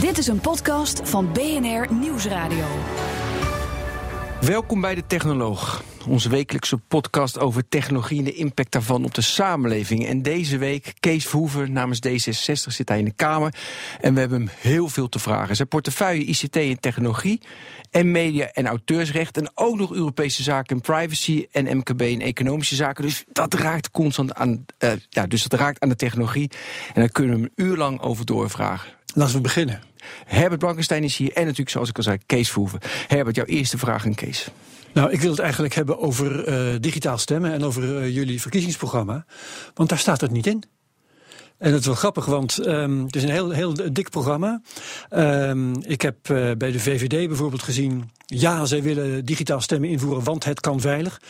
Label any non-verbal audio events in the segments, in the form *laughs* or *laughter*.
Dit is een podcast van BNR Nieuwsradio. Welkom bij de Technoloog, onze wekelijkse podcast over technologie en de impact daarvan op de samenleving. En deze week, Kees Verhoeven namens D66 zit hij in de Kamer. En we hebben hem heel veel te vragen. Zijn portefeuille ICT en technologie en media en auteursrecht. En ook nog Europese zaken en privacy en MKB en economische zaken. Dus dat raakt constant aan, uh, ja, dus dat raakt aan de technologie. En daar kunnen we hem een uur lang over doorvragen. Laten we beginnen. Herbert Blankenstein is hier en natuurlijk, zoals ik al zei, Kees Verhoeven. Herbert, jouw eerste vraag aan Kees. Nou, ik wil het eigenlijk hebben over uh, digitaal stemmen en over uh, jullie verkiezingsprogramma. Want daar staat het niet in. En dat is wel grappig, want um, het is een heel, heel dik programma. Um, ik heb uh, bij de VVD bijvoorbeeld gezien... ja, zij willen digitaal stemmen invoeren, want het kan veilig.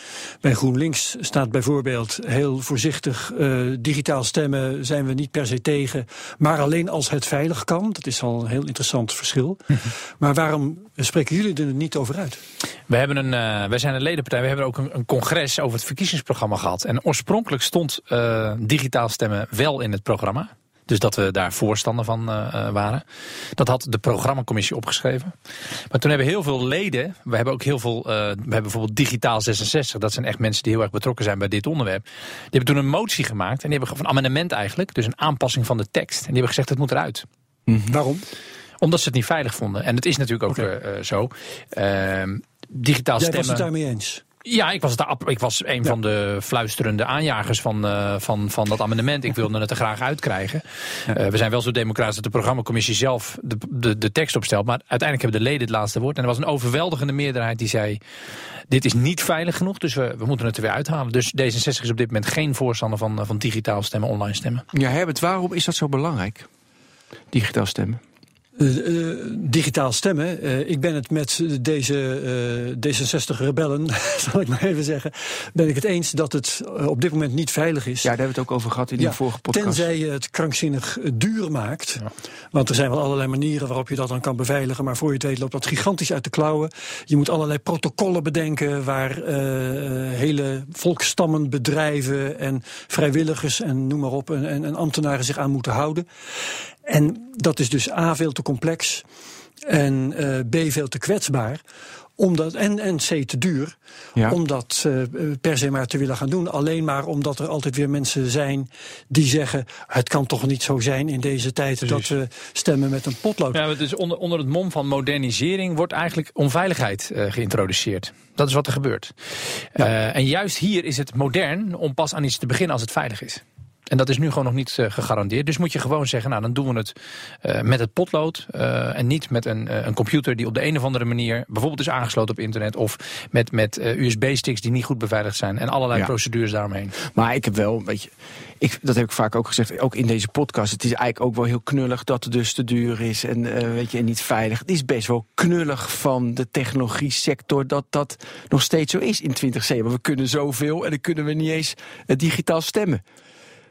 Bij GroenLinks staat bijvoorbeeld heel voorzichtig... Uh, digitaal stemmen zijn we niet per se tegen... maar alleen als het veilig kan. Dat is al een heel interessant verschil. *laughs* maar waarom spreken jullie er niet over uit? We hebben een, uh, wij zijn een ledenpartij, we hebben ook een, een, congres over het verkiezingsprogramma gehad. En oorspronkelijk stond digitaal stemmen wel in het programma. Dus dat we daar voorstander van uh, waren. Dat had de programmacommissie opgeschreven. Maar toen hebben heel veel leden, we hebben ook heel veel, we hebben bijvoorbeeld Digitaal 66, dat zijn echt mensen die heel erg betrokken zijn bij dit onderwerp. Die hebben toen een motie gemaakt en die hebben een amendement eigenlijk, dus een aanpassing van de tekst. En die hebben gezegd het moet eruit. Mm -hmm. Waarom? Omdat ze het niet veilig vonden. En het is natuurlijk ook okay. zo. Uh, digitaal Jij stemmen. was het daarmee eens? Ja, ik was, daar, ik was een ja. van de fluisterende aanjagers van, uh, van, van dat amendement. Ik wilde het er graag uitkrijgen. Ja. Uh, we zijn wel zo democratisch dat de programmacommissie zelf de, de, de tekst opstelt. Maar uiteindelijk hebben de leden het laatste woord. En er was een overweldigende meerderheid die zei... dit is niet veilig genoeg, dus we, we moeten het er weer uithalen. Dus D66 is op dit moment geen voorstander van, van digitaal stemmen, online stemmen. Ja, Herbert, waarom is dat zo belangrijk? Digitaal stemmen? Uh, uh, digitaal stemmen. Uh, ik ben het met deze D66-rebellen, *laughs* zal ik maar even zeggen, ben ik het eens dat het op dit moment niet veilig is. Ja, daar hebben we het ook over gehad in die vorige podcast. Tenzij je het krankzinnig duur maakt. Ja. Want er zijn wel allerlei manieren waarop je dat dan kan beveiligen. Maar voor je het weet loopt dat gigantisch uit de klauwen. Je moet allerlei protocollen bedenken waar hele volkstammen, bedrijven en vrijwilligers en noem maar op en, en, en ambtenaren zich aan moeten houden. En dat is dus A, veel te complex en uh, B, veel te kwetsbaar. Omdat, en, en C, te duur, ja. om dat uh, per se maar te willen gaan doen. Alleen maar omdat er altijd weer mensen zijn die zeggen... het kan toch niet zo zijn in deze tijd Precies. dat we stemmen met een potlood. Ja, dus onder, onder het mom van modernisering wordt eigenlijk onveiligheid uh, geïntroduceerd. Dat is wat er gebeurt. Ja. Uh, en juist hier is het modern om pas aan iets te beginnen als het veilig is. En dat is nu gewoon nog niet uh, gegarandeerd. Dus moet je gewoon zeggen, nou dan doen we het uh, met het potlood. Uh, en niet met een, een, computer die op de een of andere manier bijvoorbeeld is aangesloten op internet. Of met, met USB-sticks die niet goed beveiligd zijn. En allerlei ja. procedures daaromheen. Maar ik heb wel, weet je, ik, dat heb ik vaak ook gezegd, ook in deze podcast. Het is eigenlijk ook wel heel knullig dat het dus te duur is en, weet je, en niet veilig. Het is best wel knullig van de technologie sector dat dat nog steeds zo is in 2007. Want we kunnen zoveel en dan kunnen we niet eens digitaal stemmen.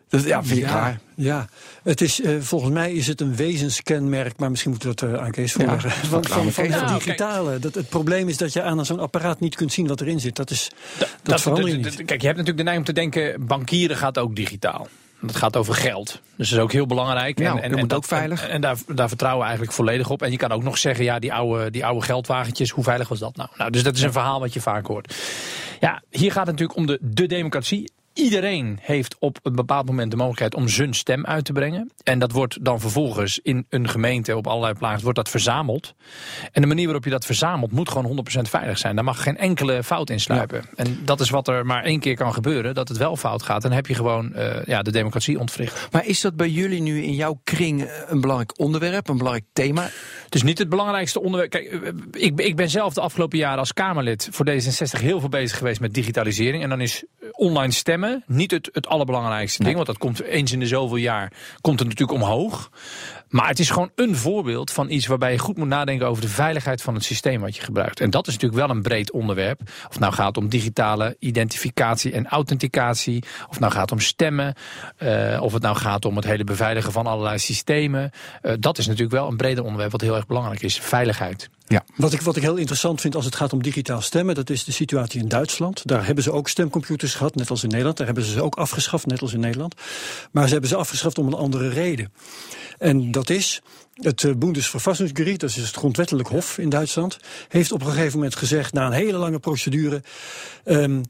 Dat ja, vind ik ja, raar. Ja, het is, uh, volgens mij is het een wezenskenmerk, maar misschien moeten we dat uh, aan Kees voorleggen. Ja, van, van, van het digitale. Dat, het probleem is dat je aan zo'n apparaat niet kunt zien wat erin zit. Dat, is, dat, dat verander je niet. Kijk, je hebt natuurlijk de neiging om te denken, bankieren gaat ook digitaal. Dat gaat over geld. Dus dat is ook heel belangrijk. Nou, en, en, dat moet en, ook veilig. En, en, daar, daar vertrouwen we eigenlijk volledig op. En je kan ook nog zeggen, ja, die oude, die oude geldwagentjes, hoe veilig was dat nou? nou? Dus dat is een verhaal wat je vaak hoort. Ja, hier gaat het natuurlijk om de, de democratie. Iedereen heeft op een bepaald moment de mogelijkheid om zijn stem uit te brengen. En dat wordt dan vervolgens in een gemeente op allerlei plaatsen wordt dat verzameld. En de manier waarop je dat verzamelt moet gewoon 100% veilig zijn. Daar mag geen enkele fout in sluipen. Ja. En dat is wat er maar één keer kan gebeuren, dat het wel fout gaat. Dan heb je gewoon uh, ja, de democratie ontwricht. Maar is dat bij jullie nu in jouw kring een belangrijk onderwerp, een belangrijk thema? Het is niet het belangrijkste onderwerp. Kijk, ik, ik ben zelf de afgelopen jaren als Kamerlid voor D66 heel veel bezig geweest met digitalisering. En dan is online stemmen stemmen. Niet het, het allerbelangrijkste ding, want dat komt eens in de zoveel jaar komt het natuurlijk omhoog. Maar het is gewoon een voorbeeld van iets waarbij je goed moet nadenken over de veiligheid van het systeem wat je gebruikt. En dat is natuurlijk wel een breed onderwerp. Of het nou gaat om digitale identificatie en authenticatie, of het nou gaat om stemmen, uh, of het nou gaat om het hele beveiligen van allerlei systemen. Uh, dat is natuurlijk wel een breder onderwerp wat heel erg belangrijk is: veiligheid. Ja. Wat, ik, wat ik heel interessant vind als het gaat om digitaal stemmen, dat is de situatie in Duitsland. Daar hebben ze ook stemcomputers gehad, net als in Nederland. Daar hebben ze ze ook afgeschaft, net als in Nederland. Maar ze hebben ze afgeschaft om een andere reden. En dat is, het uh, Bundesverfassungsgericht, dat is het grondwettelijk hof in Duitsland, heeft op een gegeven moment gezegd, na een hele lange procedure, um,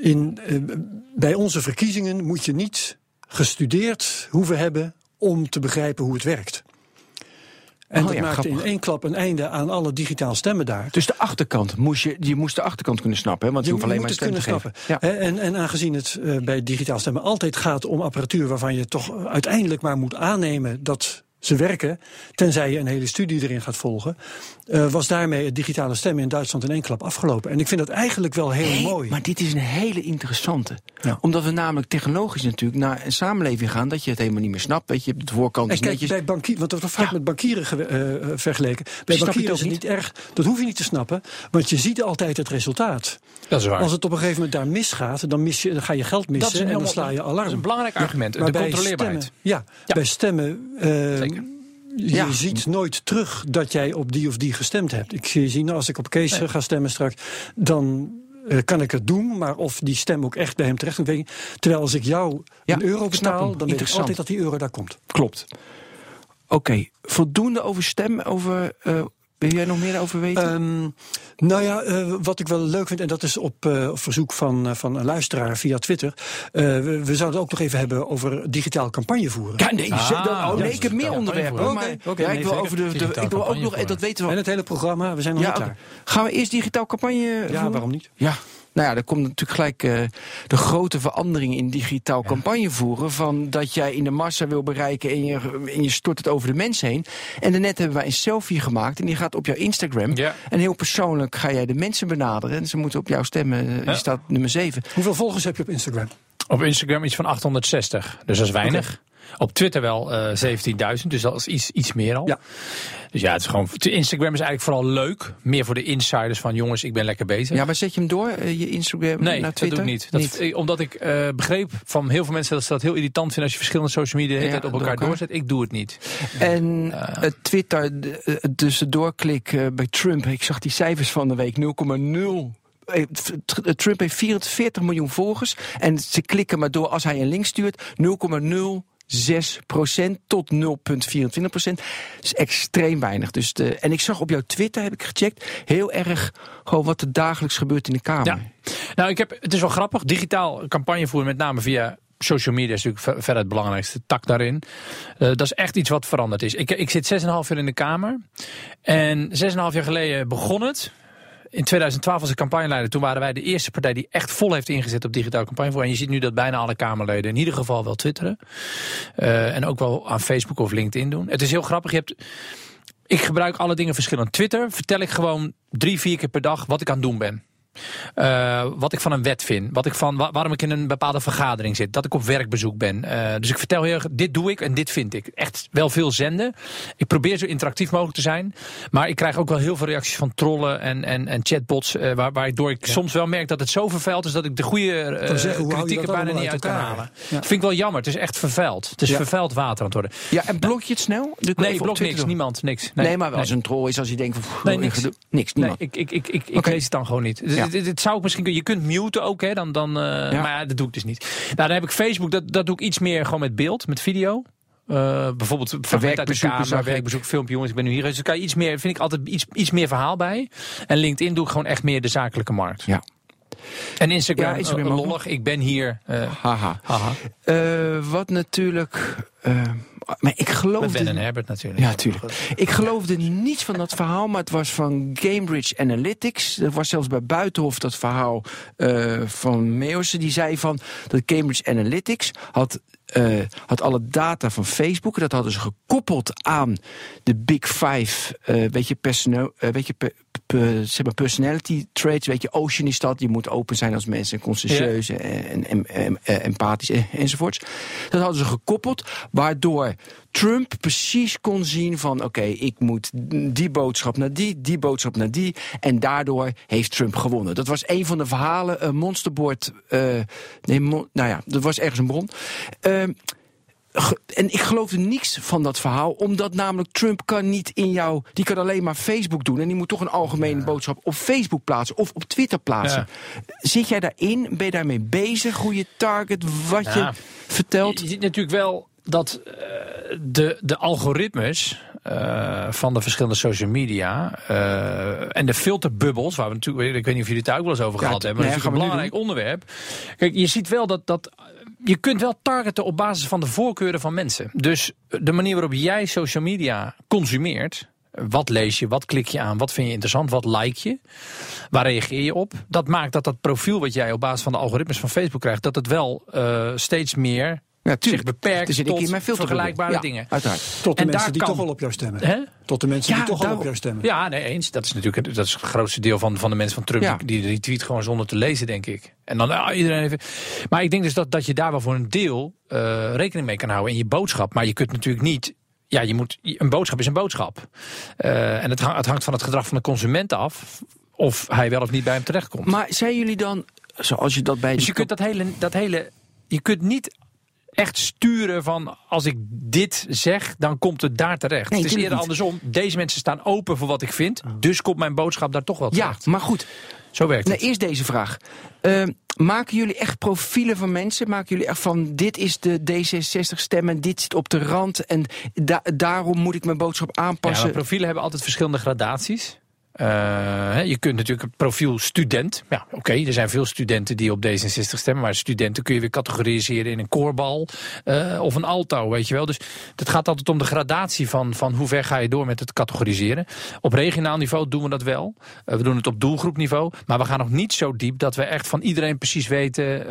in, uh, bij onze verkiezingen moet je niet gestudeerd hoeven hebben om te begrijpen hoe het werkt. En oh, dat ja, maakte grappig. in één klap een einde aan alle digitaal stemmen daar. Dus de achterkant, moest je, je moest de achterkant kunnen snappen, hè? want je, je hoeft alleen maar stem te snappen. Ja. En, en aangezien het uh, bij digitaal stemmen altijd gaat om apparatuur waarvan je toch uiteindelijk maar moet aannemen dat ze werken, tenzij je een hele studie erin gaat volgen, uh, was daarmee het digitale stemmen in Duitsland in één klap afgelopen. En ik vind dat eigenlijk wel heel hey, mooi. Maar dit is een hele interessante. Ja. Omdat we namelijk technologisch natuurlijk naar een samenleving gaan dat je het helemaal niet meer snapt. Weet je, de voorkant is kijk, netjes. Bij bankier, want dat wordt vaak ja. met bankieren uh, vergeleken. Bij bankieren is het niet erg. Dat hoef je niet te snappen, want je ziet altijd het resultaat. Dat is waar. Als het op een gegeven moment daar misgaat, dan, mis je, dan ga je geld missen en dan sla je alarm. Dat is een belangrijk argument. Maar de controleerbaarheid. Stemmen, ja, ja, bij stemmen. Uh, Je ziet nooit terug dat jij op die of die gestemd hebt. Ik zie, nou, als ik op Kees nee. ga stemmen straks, dan uh, kan ik het doen, maar of die stem ook echt bij hem terecht komt. Terwijl als ik jou ja, een euro betaal, dan weet ik altijd dat die euro daar komt. Klopt. Oké, okay. voldoende over stem, over uh, wil jij nog meer over weten? Um, nou ja, uh, wat ik wel leuk vind, en dat is op, uh, op verzoek van, uh, van een luisteraar via Twitter. we, we, zouden het ook nog even hebben over digitaal campagne voeren. Ja, nee, ah, dat, oh, nee ik heb meer onderwerpen. Oké, okay, okay, ja, ik wil over de, de ik wil ook nog, dat weten we. En het hele programma, we zijn nog ja, niet klaar. Gaan we eerst digitaal campagne voeren? Ja, waarom niet? Ja, nou ja, er komt natuurlijk gelijk uh, de grote verandering in digitaal ja. campagne voeren. Van dat jij in de massa wil bereiken en je, en je stort het over de mens heen. En daarnet hebben wij een selfie gemaakt en die gaat op jouw Instagram. Ja. En heel persoonlijk ga jij de mensen benaderen. En ze moeten op jou stemmen. Ja. Je staat nummer 7. Hoeveel volgers heb je op Instagram? Op Instagram iets van 860. Dus dat is weinig. Okay. Op Twitter wel uh, 17.000, dus dat is iets, iets meer al. Ja. Dus ja, het is gewoon. Instagram is eigenlijk vooral leuk. Meer voor de insiders van jongens, ik ben lekker bezig. Ja, maar zet je hem door, uh, je Instagram nee, naar Twitter? dat doe ik niet. Dat, niet. Omdat ik uh, begreep van heel veel mensen dat ze dat heel irritant vinden als je verschillende social media ja, op elkaar, elkaar doorzet. Ik doe het niet. En uh, het Twitter, tussen doorklik bij Trump, ik zag die cijfers van de week 0,0 Trump heeft 44 miljoen volgers. En ze klikken maar door als hij een link stuurt. 0,0 6% tot 0,24%. Dat is extreem weinig. Dus de, en ik zag op jouw Twitter, heb ik gecheckt, heel erg gewoon wat er dagelijks gebeurt in de Kamer. Ja. Nou, ik heb, het is wel grappig. Digitaal campagne voeren, met name via social media is natuurlijk verder het belangrijkste tak daarin. Uh, dat is echt iets wat veranderd is. Ik, ik zit 6,5 jaar in de Kamer. En 6,5 jaar geleden begon het. In 2012 was ik campagneleider. Toen waren wij de eerste partij die echt vol heeft ingezet op digitaal campagnevoering. En je ziet nu dat bijna alle Kamerleden in ieder geval wel twitteren. Uh, en ook wel aan Facebook of LinkedIn doen. Het is heel grappig. Je hebt, ik gebruik alle dingen verschillend. Twitter vertel ik gewoon drie, vier keer per dag wat ik aan het doen ben. Uh, wat ik van een wet vind. Wat ik van, wa waarom ik in een bepaalde vergadering zit. Dat ik op werkbezoek ben. Uh, dus ik vertel heel erg, dit doe ik en dit vind ik. Echt wel veel zenden. Ik probeer zo interactief mogelijk te zijn. Maar ik krijg ook wel heel veel reacties van trollen en, en, en chatbots. Uh, waar, waardoor ik ja. soms wel merk dat het zo vervuild is dat ik de goede zeggen, kritiek er bijna niet uit kan halen. Ja. Dat vind ik wel jammer. Het is echt vervuild. Het is ja. vervuild water aan het worden. Ja, en blok je het snel? Nee, blok niks. Niemand. Niks. Nee, nee maar wel nee. als een troll is als je denkt van... Nee, niks. Niks, niemand. Nee, ik, ik, ik, ik, ik lees het dan gewoon niet. Dit, dit zou ik misschien je kunt muten ook, hè, dan, dan, uh, ja. maar ja, dat doe ik dus niet. Nou, dan heb ik Facebook, dat, dat doe ik iets meer gewoon met beeld, met video. Uh, bijvoorbeeld fragment uit de kamer, werkbezoek, filmpje, jongens, ik ben nu hier. Dus dan kan je iets meer, vind ik altijd iets, iets meer verhaal bij. En LinkedIn doe ik gewoon echt meer de zakelijke markt. Ja. En Instagram, ja, Instagram uh, lollig, ik ben hier. Uh, haha. haha. Wat natuurlijk... maar ik geloofde... Met Ben en Herbert natuurlijk. Ja, natuurlijk. Ik geloofde niets van dat verhaal, maar het was van Cambridge Analytics. Er was zelfs bij Buitenhof dat verhaal uh, van Meeuwse. Die zei van dat Cambridge Analytics had uh, had alle data van Facebook. Dat hadden ze gekoppeld aan de Big Five, uh, weet je, personeel, uh, weet je, zeg maar personality traits. Weet je, Ocean is dat. Je moet open zijn als mensen, conscientieus en, en, en, en empathisch en, enzovoorts. Dat hadden ze gekoppeld, waardoor Trump precies kon zien van... oké, ik moet die boodschap naar die, die boodschap naar die... en daardoor heeft Trump gewonnen. Dat was een van de verhalen, een monsterboard... eh, nee, mon- nou ja, dat was ergens een bron... Ehm, En ik geloofde niks van dat verhaal, omdat namelijk Trump kan niet in jou, die kan alleen maar Facebook doen en die moet toch een algemene boodschap op Facebook plaatsen of op Twitter plaatsen. Zit jij daarin? Ben je daarmee bezig? Hoe je target, wat Ja. je vertelt? Je ziet natuurlijk wel dat eh, de, de algoritmes eh, van de verschillende social media eh, en de filterbubbels, waar we natuurlijk, ik weet niet of jullie het daar ook wel eens over Ja, gehad hebben, maar nee, dat is een belangrijk onderwerp. Kijk, je ziet wel dat, dat je kunt wel targeten op basis van de voorkeuren van mensen. Dus de manier waarop jij social media consumeert. Wat lees je, wat klik je aan, wat vind je interessant, wat like je, waar reageer je op? Dat maakt dat dat profiel wat jij op basis van de algoritmes van Facebook krijgt, dat het wel eh, steeds meer Ja, zich beperkt zit ik tot in vergelijkbare Ja, dingen. Uiteraard. Tot de En mensen daar die kan- toch al op jou stemmen. Hè? Tot de mensen Ja, die toch al daarom- op jou stemmen. Ja, nee, eens. Dat is natuurlijk dat is het grootste deel van, van de mensen van Trump. Ja. Die, die retweet gewoon zonder te lezen, denk ik. En dan ah, iedereen even. Maar ik denk dus dat, dat je daar wel voor een deel eh, rekening mee kan houden in je boodschap. Maar je kunt natuurlijk niet. Ja, je moet, een boodschap is een boodschap. Eh, en het, hang- het hangt van het gedrag van de consument af. Of hij wel of niet bij hem terechtkomt. Maar zijn jullie dan, zoals je dat bij Dus je kunt dat hele, dat hele. Je kunt niet echt sturen van als ik dit zeg, dan komt het daar terecht. Nee, het is eerder andersom. Deze mensen staan open voor wat ik vind. Dus komt mijn boodschap daar toch wel Ja, terecht. maar goed. Zo werkt Nou, het. eerst deze vraag. Ehm, maken jullie echt profielen van mensen? Maken jullie echt van dit is de D66-stem en dit zit op de rand en da- daarom moet ik mijn boodschap Ja, aanpassen? maar profielen hebben altijd verschillende gradaties. Eh, je kunt natuurlijk het profiel student. Ja, oké, er zijn veel studenten die op D66 stemmen. Maar studenten kun je weer categoriseren in een koorbal eh, of een alto, weet je wel. Dus het gaat altijd om de gradatie van, van hoe ver ga je door met het categoriseren. Op regionaal niveau doen we dat wel. Eh, we doen het op doelgroepniveau. Maar we gaan nog niet zo diep dat we echt van iedereen precies weten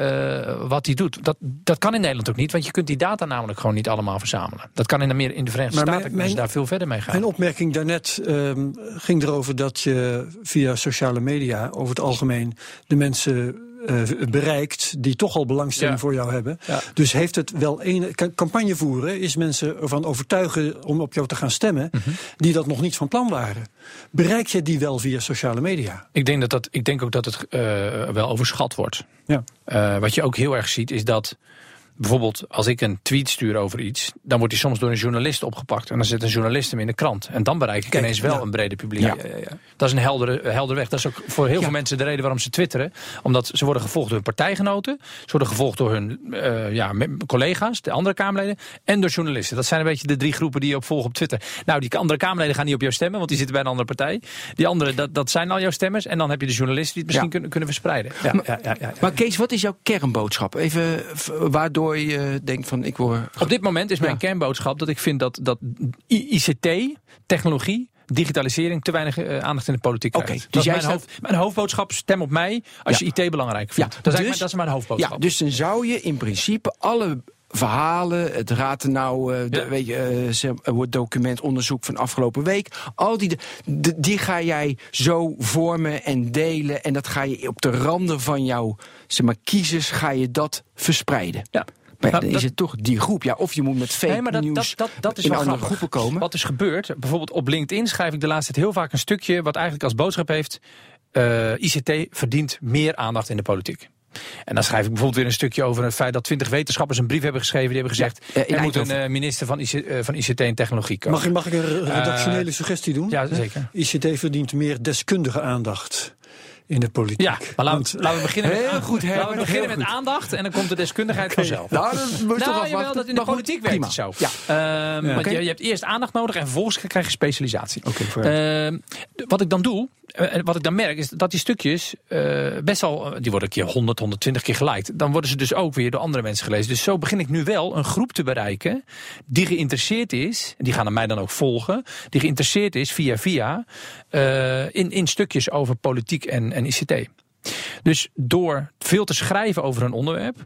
wat hij doet. Dat, dat kan in Nederland ook niet, want je kunt die data namelijk gewoon niet allemaal verzamelen. Dat kan in, Amer- in de Verenigde Maar Staten mijn- daar veel verder mee gaan. Mijn opmerking daarnet ehm ging erover dat je via sociale media over het algemeen de mensen eh, bereikt die toch al belangstelling Ja. voor jou hebben. Ja. Dus heeft het wel een ca- campagne voeren, is mensen ervan overtuigen om op jou te gaan stemmen, Mhm. die dat nog niet van plan waren. Bereik je die wel via sociale media? Ik denk, dat dat, ik denk ook dat het eh, wel overschat wordt. Ja. Eh, wat je ook heel erg ziet is dat bijvoorbeeld als ik een tweet stuur over iets, dan wordt die soms door een journalist opgepakt. En dan zet een journalist hem in de krant. En dan bereik ik Kijk, ineens wel ja. een brede publiek. Ja. Dat is een heldere, helder weg. Dat is ook voor heel Ja. veel mensen de reden waarom ze twitteren. Omdat ze worden gevolgd door hun partijgenoten. Ze worden gevolgd door hun eh, ja, collega's, de andere Kamerleden. En door journalisten. Dat zijn een beetje de drie groepen die je op volgt op Twitter. Nou, die andere Kamerleden gaan niet op jou stemmen, want die zitten bij een andere partij. Die andere, dat, dat zijn al jouw stemmers. En dan heb je de journalisten die het misschien kunnen, kunnen verspreiden. Ja, Maar- ja, ja, ja, ja. Maar Kees, wat is jouw kernboodschap? Even v- denkt van ik word... Op dit moment is mijn Ja. kernboodschap dat ik vind dat, dat ICT, technologie, digitalisering te weinig eh, aandacht in de politiek Oké, krijgt. dus jij mijn, staat- hoofd, mijn hoofdboodschap, stem op mij als Ja. je IT belangrijk vindt. Ja, dat, is dus- mijn, dat is mijn hoofdboodschap. Ja, dus dan zou je in principe alle verhalen, het Ratenau, eh, de, Ja. weet je, eh, eh, wordt document onderzoek van afgelopen week, al die, de- die ga jij zo vormen en delen en dat ga je op de randen van jouw zeg maar, kiezers ga je dat verspreiden. Ja. Maar ja, Nou, dan dat- is het toch die groep. Ja, of je moet met fake Nee, maar dat, nieuws dat, dat, dat is in wel andere grappig. groepen komen. Wat is gebeurd, bijvoorbeeld op LinkedIn schrijf ik de laatste tijd heel vaak een stukje... wat eigenlijk als boodschap heeft... eh, ICT verdient meer aandacht in de politiek. En dan schrijf ik bijvoorbeeld weer een stukje over het feit dat twintig wetenschappers een brief hebben geschreven. Die hebben gezegd, Ja, eh, er moet een eh, minister van, IC, eh, van ICT en technologie komen. Mag, ik- mag ik een re- redactionele suggestie doen? Ja, zeker. ICT verdient meer deskundige aandacht in de politiek. Ja, maar laten, we- Want- laten we beginnen met, Heel aan- goed, laten we beginnen met aandacht en dan komt de deskundigheid *laughs* vanzelf. Nou, dat moet je toch Nou, jawel, dat in de politiek werkt het zo. Ja. Ehm, je, je hebt eerst aandacht nodig en vervolgens krijg je specialisatie. Oké, vooruit. Ehm, wat ik dan doe, en wat ik dan merk, is dat die stukjes eh, best wel, die worden een keer 100, 120 keer geliked. Dan worden ze dus ook weer door andere mensen gelezen. Dus zo begin ik nu wel een groep te bereiken die geïnteresseerd is, en die gaan mij dan ook volgen, die geïnteresseerd is via via eh, in, in stukjes over politiek en, en ICT. Dus door veel te schrijven over een onderwerp,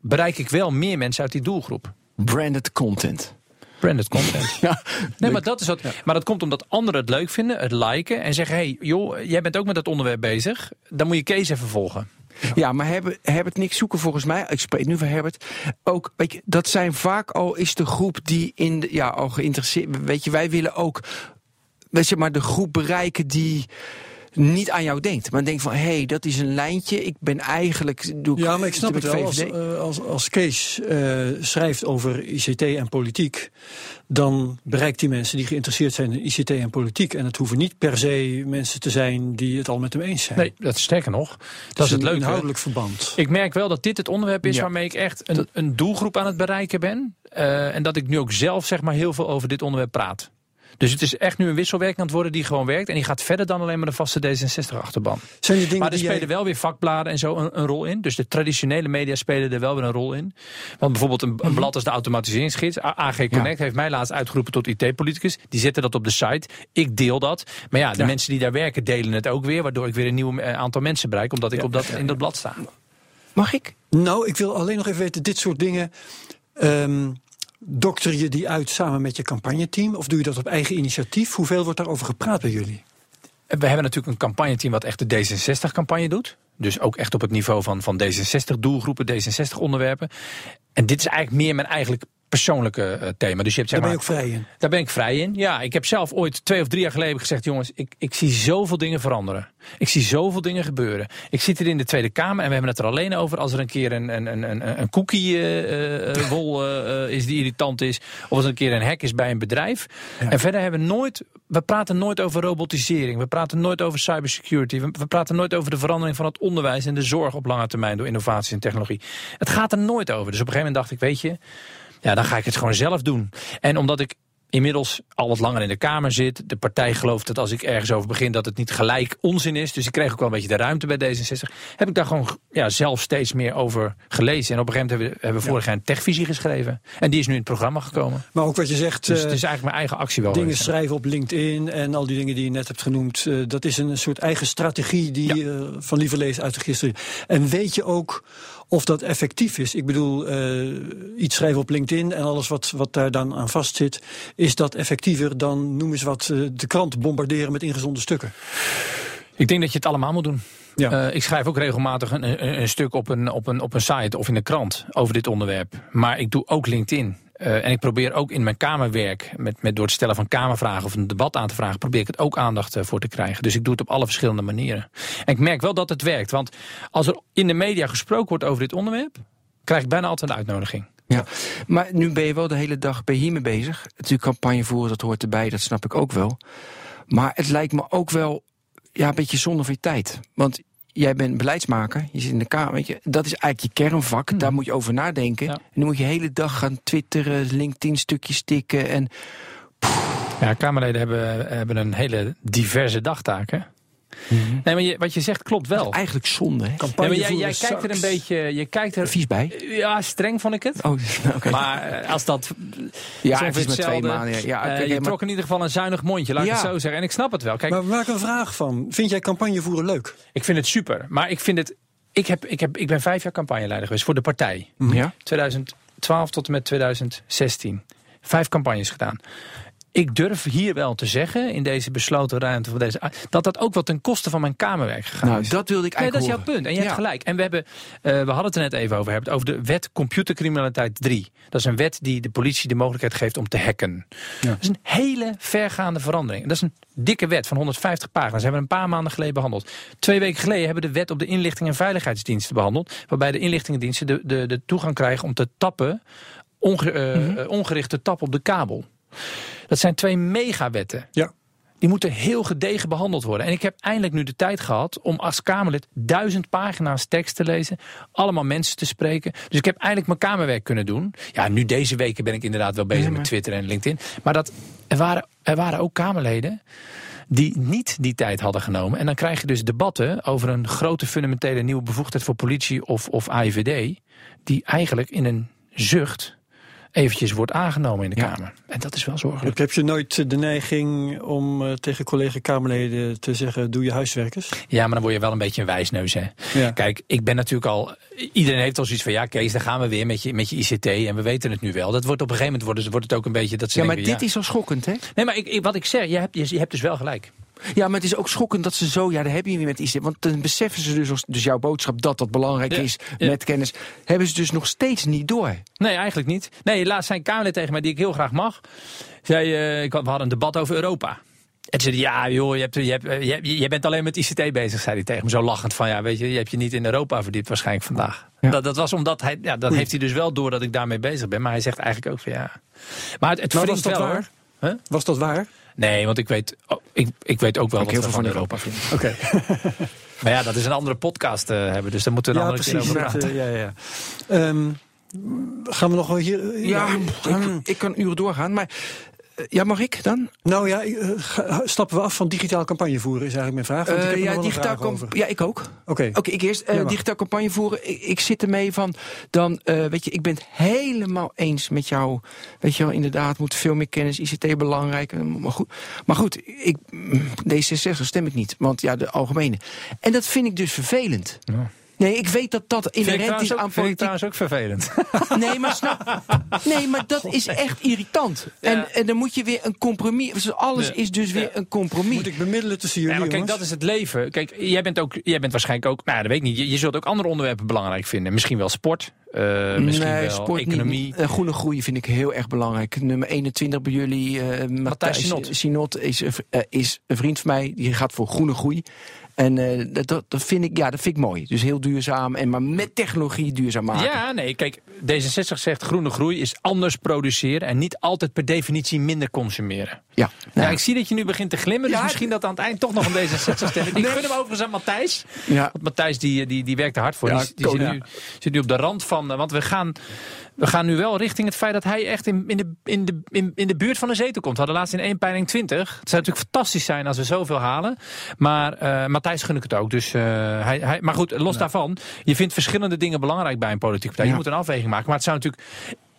bereik ik wel meer mensen uit die doelgroep. Branded content. Branded content. *laughs* Ja, Nee, maar dat is wat. Maar dat komt omdat anderen het leuk vinden, het liken en zeggen: hey, joh, jij bent ook met dat onderwerp bezig. Dan moet je Kees even volgen. Ja, maar Herbert, Herbert niks zoeken volgens mij. Ik spreek nu van Herbert. Ook, weet je, dat zijn vaak al is de groep die in de, ja, al geïnteresseerd. Weet je, wij willen ook, weet je, maar de groep bereiken die niet aan jou denkt. Maar denkt van, hé, hey, dat is een lijntje. Ik ben eigenlijk... Doe Ja, maar ik snap het wel. Als, eh, als, als Kees eh, schrijft over ICT en politiek, dan bereikt hij mensen die geïnteresseerd zijn in ICT en politiek. En het hoeven niet per se mensen te zijn die het al met hem eens zijn. Nee, dat is sterker nog. Dat is het een leuke. inhoudelijk verband. Ik merk wel dat dit het onderwerp is Ja. waarmee ik echt een, een doelgroep aan het bereiken ben. Eh, en dat ik nu ook zelf zeg maar heel veel over dit onderwerp praat. Dus het is echt nu een wisselwerking aan het worden die gewoon werkt. En die gaat verder dan alleen maar de vaste D66-achterban. Zijn er dingen Maar er spelen jij... wel weer vakbladen en zo een, een rol in. Dus de traditionele media spelen er wel weer een rol in. Want bijvoorbeeld een, een blad als de automatiseringsgids, AG Connect, heeft mij laatst uitgeroepen tot IT-politicus. Die zetten dat op de site. Ik deel dat. Maar ja, de Ja. mensen die daar werken delen het ook weer. Waardoor ik weer een nieuw eh, aantal mensen bereik. Omdat ik op dat, in dat blad sta. Mag ik? Nou, ik wil alleen nog even weten, dit soort dingen... ehm, dokter je die uit samen met je campagneteam? Of doe je dat op eigen initiatief? Hoeveel wordt daarover gepraat bij jullie? We hebben natuurlijk een campagneteam wat echt de D66-campagne doet. Dus ook echt op het niveau van, van D66-doelgroepen, D66-onderwerpen. En dit is eigenlijk meer mijn eigenlijk persoonlijke eh, thema. Dus je hebt, zeg Daar ben je maar, ook vrij in. Daar ben ik vrij in. Ja, ik heb zelf ooit twee of drie jaar geleden gezegd: jongens, ik, ik zie zoveel dingen veranderen. Ik zie zoveel dingen gebeuren. Ik zit hier in de Tweede Kamer en we hebben het er alleen over als er een keer een, een, een, een, een cookie wol eh, eh, is die irritant is. Of als er een keer een hack is bij een bedrijf. En verder hebben we nooit. We praten nooit over robotisering. We praten nooit over cybersecurity. We, we praten nooit over de verandering van het onderwijs en de zorg op lange termijn door innovatie en technologie. Het gaat er nooit over. Dus op een gegeven moment dacht ik, weet je, ja, dan ga ik het gewoon zelf doen. En omdat ik inmiddels al wat langer in de Kamer zit. De partij gelooft dat als ik ergens over begin dat het niet gelijk onzin is. Dus ik kreeg ook wel een beetje de ruimte bij D66. Heb ik daar gewoon ja, zelf steeds meer over gelezen. En op een gegeven moment hebben we, hebben we vorig jaar een techvisie geschreven. En die is nu in het programma gekomen. Maar ook wat je zegt, Dus eh, het is eigenlijk mijn eigen actie wel. dingen geweest. schrijven op LinkedIn en al die dingen die je net hebt genoemd. eh, dat is een soort eigen strategie die eh, van Lieverlees uit de gisteren. En weet je ook of dat effectief is? Ik bedoel, eh, iets schrijven op LinkedIn en alles wat, wat daar dan aan vastzit. Is dat effectiever dan, noem eens wat, eh, de krant bombarderen met ingezonden stukken? Ik denk dat je het allemaal moet doen. Ja. Eh, ik schrijf ook regelmatig een, een, een stuk op een, op, een, op een site of in de krant over dit onderwerp. Maar ik doe ook LinkedIn. Eh, en ik probeer ook in mijn kamerwerk, met, met door het stellen van kamervragen of een debat aan te vragen, probeer ik het ook aandacht eh, voor te krijgen. Dus ik doe het op alle verschillende manieren. En ik merk wel dat het werkt. Want als er in de media gesproken wordt over dit onderwerp, krijg ik bijna altijd een uitnodiging. Ja, maar nu ben je wel de hele dag bij hiermee bezig. Natuurlijk campagne voeren, dat hoort erbij, dat snap ik ook wel. Maar het lijkt me ook wel ja, een beetje zonde van je tijd. Want jij bent beleidsmaker, je zit in de Kamer, weet je, dat is eigenlijk je kernvak, daar moet je over nadenken. Ja. En dan moet je de hele dag gaan twitteren, LinkedIn stukjes tikken en Ja, Kamerleden hebben, hebben een hele diverse dagtaak. Hè? Nee, maar je, wat je zegt klopt wel. eigenlijk zonde, hè? Campagne maar jij, jij kijkt er een beetje. Je kijkt er. Vies bij. Ja, streng vond ik het. Oh, *laughs* oké. Maar eh, als dat. ja, het is maar twee maanden. Ja, ja, eh, je maar- trok in ieder geval een zuinig mondje, laat ik Ja. het zo zeggen. En ik snap het wel. Kijk, Maar maak een vraag van. Vind jij campagne voeren leuk? ik vind het super. Maar ik vind het. Ik, heb, ik, heb, ik ben vijf jaar campagneleider geweest voor de partij. ja? 2012 tot en met 2016. Vijf campagnes gedaan. Ik durf hier wel te zeggen, in deze besloten ruimte van deze, dat dat ook wel ten koste van mijn kamerwerk gegaan Nou, is. dat wilde ik Nee, dat eigenlijk is jouw punt. En je hebt Ja. gelijk. En we, hebben, eh, we hadden het er net even over. Hebben over de wet computercriminaliteit 3. Dat is een wet die de politie de mogelijkheid geeft om te hacken. Dat is een hele vergaande verandering. Dat is een dikke wet van 150 pagina's. hebben we een paar maanden geleden behandeld. Twee weken geleden hebben we de wet op de inlichting en veiligheidsdiensten behandeld. Waarbij de inlichtingendiensten de, de, de toegang krijgen om te tappen. Onge, eh, Mhm. eh, ongericht te tappen op de kabel. Dat zijn twee megawetten. Ja. Die moeten heel gedegen behandeld worden. En ik heb eindelijk nu de tijd gehad om als Kamerlid duizend pagina's tekst te lezen. Allemaal mensen te spreken. Dus ik heb eindelijk mijn Kamerwerk kunnen doen. Ja, nu deze weken ben ik inderdaad wel bezig maar- met Twitter en LinkedIn. Maar dat, er, waren, er waren ook Kamerleden die niet die tijd hadden genomen. En dan krijg je dus debatten over een grote fundamentele nieuwe bevoegdheid voor politie of, of AIVD. Die eigenlijk in een zucht eventjes wordt aangenomen in de Ja. Kamer. En dat is wel zorgelijk. Heb, heb je nooit de neiging om eh, tegen collega-Kamerleden te zeggen: doe je huiswerkers? Ja, maar dan word je wel een beetje een wijsneus, hè. Ja. Kijk, ik ben natuurlijk al. Iedereen heeft al zoiets van ja, Kees, daar gaan we weer met je, met je ICT. En we weten het nu wel. Dat wordt op een gegeven moment wordt, het- wordt het ook een beetje. Dat ze Ja, maar denken, dit is al schokkend, hè? Nee, maar ik, ik- wat ik zeg, je hebt, je, je hebt dus wel gelijk. Ja, maar het is ook schokkend dat ze zo, ja, daar heb je weer met iets. Want dan beseffen ze dus, dus jouw boodschap dat dat belangrijk Ja, is ja. met kennis, hebben ze dus nog steeds niet door. Nee, eigenlijk niet. Nee, laatst zijn Kamerlid tegen mij, die ik heel graag mag. Zei, ik, had- we hadden een debat over Europa. En toen zei ja joh, je, hebt, je, hebt, je, hebt- je bent alleen met ICT bezig, zei hij tegen me. Zo lachend van, ja weet je, je hebt je niet in Europa verdiept waarschijnlijk vandaag. Ja. Dat, dat was omdat hij, ja, dan heeft hij dus wel door dat ik daarmee bezig ben. Maar hij zegt eigenlijk ook van, ja. Maar het, het was dat wel, waar? Huh? Was dat waar? Nee, want ik weet, oh, ik, ik weet ook wel Ik wat heel we veel van Europa vinden. Oké. *laughs* Maar ja, dat is een andere podcast eh, hebben, dus daar moeten we een Ja, andere precies. keer over praten. ja, ja. Ehm, gaan we nog wel hier. Ja, ik, ik kan uren doorgaan, maar ja, mag ik dan? nou ja, eh, stappen we af van digitaal campagne voeren, is eigenlijk mijn vraag. Want ik Eh, heb ja, nog wel een digitaal vraag camp- over. ja, ik ook. Oké. Oké, ik eerst eh, Ja, digitaal campagne voeren. Ik, ik zit ermee van, dan, eh, weet je, ik ben het helemaal eens met jou. Weet je wel, inderdaad, moet veel meer kennis, ICT belangrijk. eh, Maar goed, maar goed ik, mm, D66 stem ik niet, want ja, de algemene. En dat vind ik dus vervelend. Ja. Nee, ik weet dat dat inherent is ook, aan vind ik politiek. trouwens ook vervelend. *laughs* Nee, maar snap. Nee, maar dat is echt irritant. En, Ja. en dan moet je weer een compromis. Dus alles Ja. is dus weer Ja. een compromis. Moet ik bemiddelen tussen jullie Ja, maar kijk, jongens? dat is het leven. Kijk, jij bent, ook, jij bent waarschijnlijk ook, nou, ja, dat weet ik niet. Je, je zult ook andere onderwerpen belangrijk vinden. Misschien wel sport, eh, misschien nee, wel sport economie. niet. Eh, groene groei vind ik heel erg belangrijk. Nummer 21 bij jullie, eh Matthijs Sinot. Sinot, is, is een vriend van mij. Die gaat voor groene groei. En eh, dat- vind ik, ja, dat vind ik mooi. Dus heel duurzaam. En maar met technologie duurzaam maken. Ja, nee, kijk, D66 zegt groene groei is anders produceren en niet altijd per definitie minder consumeren. ja. Ja, Nou, ik zie dat je nu begint te glimmen, dus Ja. misschien dat aan het eind toch nog een D66 stemmen. Ik gun hem overigens aan Matthijs. ja. Want Matthijs die, die, die werkt er hard voor. Ja, die die zit, nu, zit nu op de rand van. eh, Want we gaan, we gaan nu wel richting het feit dat hij echt in, in, de, in, de, in, in de buurt van de zetel komt. We hadden laatst in één peiling 20. Het zou natuurlijk fantastisch zijn als we zoveel halen. Maar eh Matthijs gun ik het ook. Dus, eh, hij, hij, maar goed, los daarvan. Je vindt verschillende dingen belangrijk bij een politieke partij. Je moet een afweging maken. Maar het zou natuurlijk.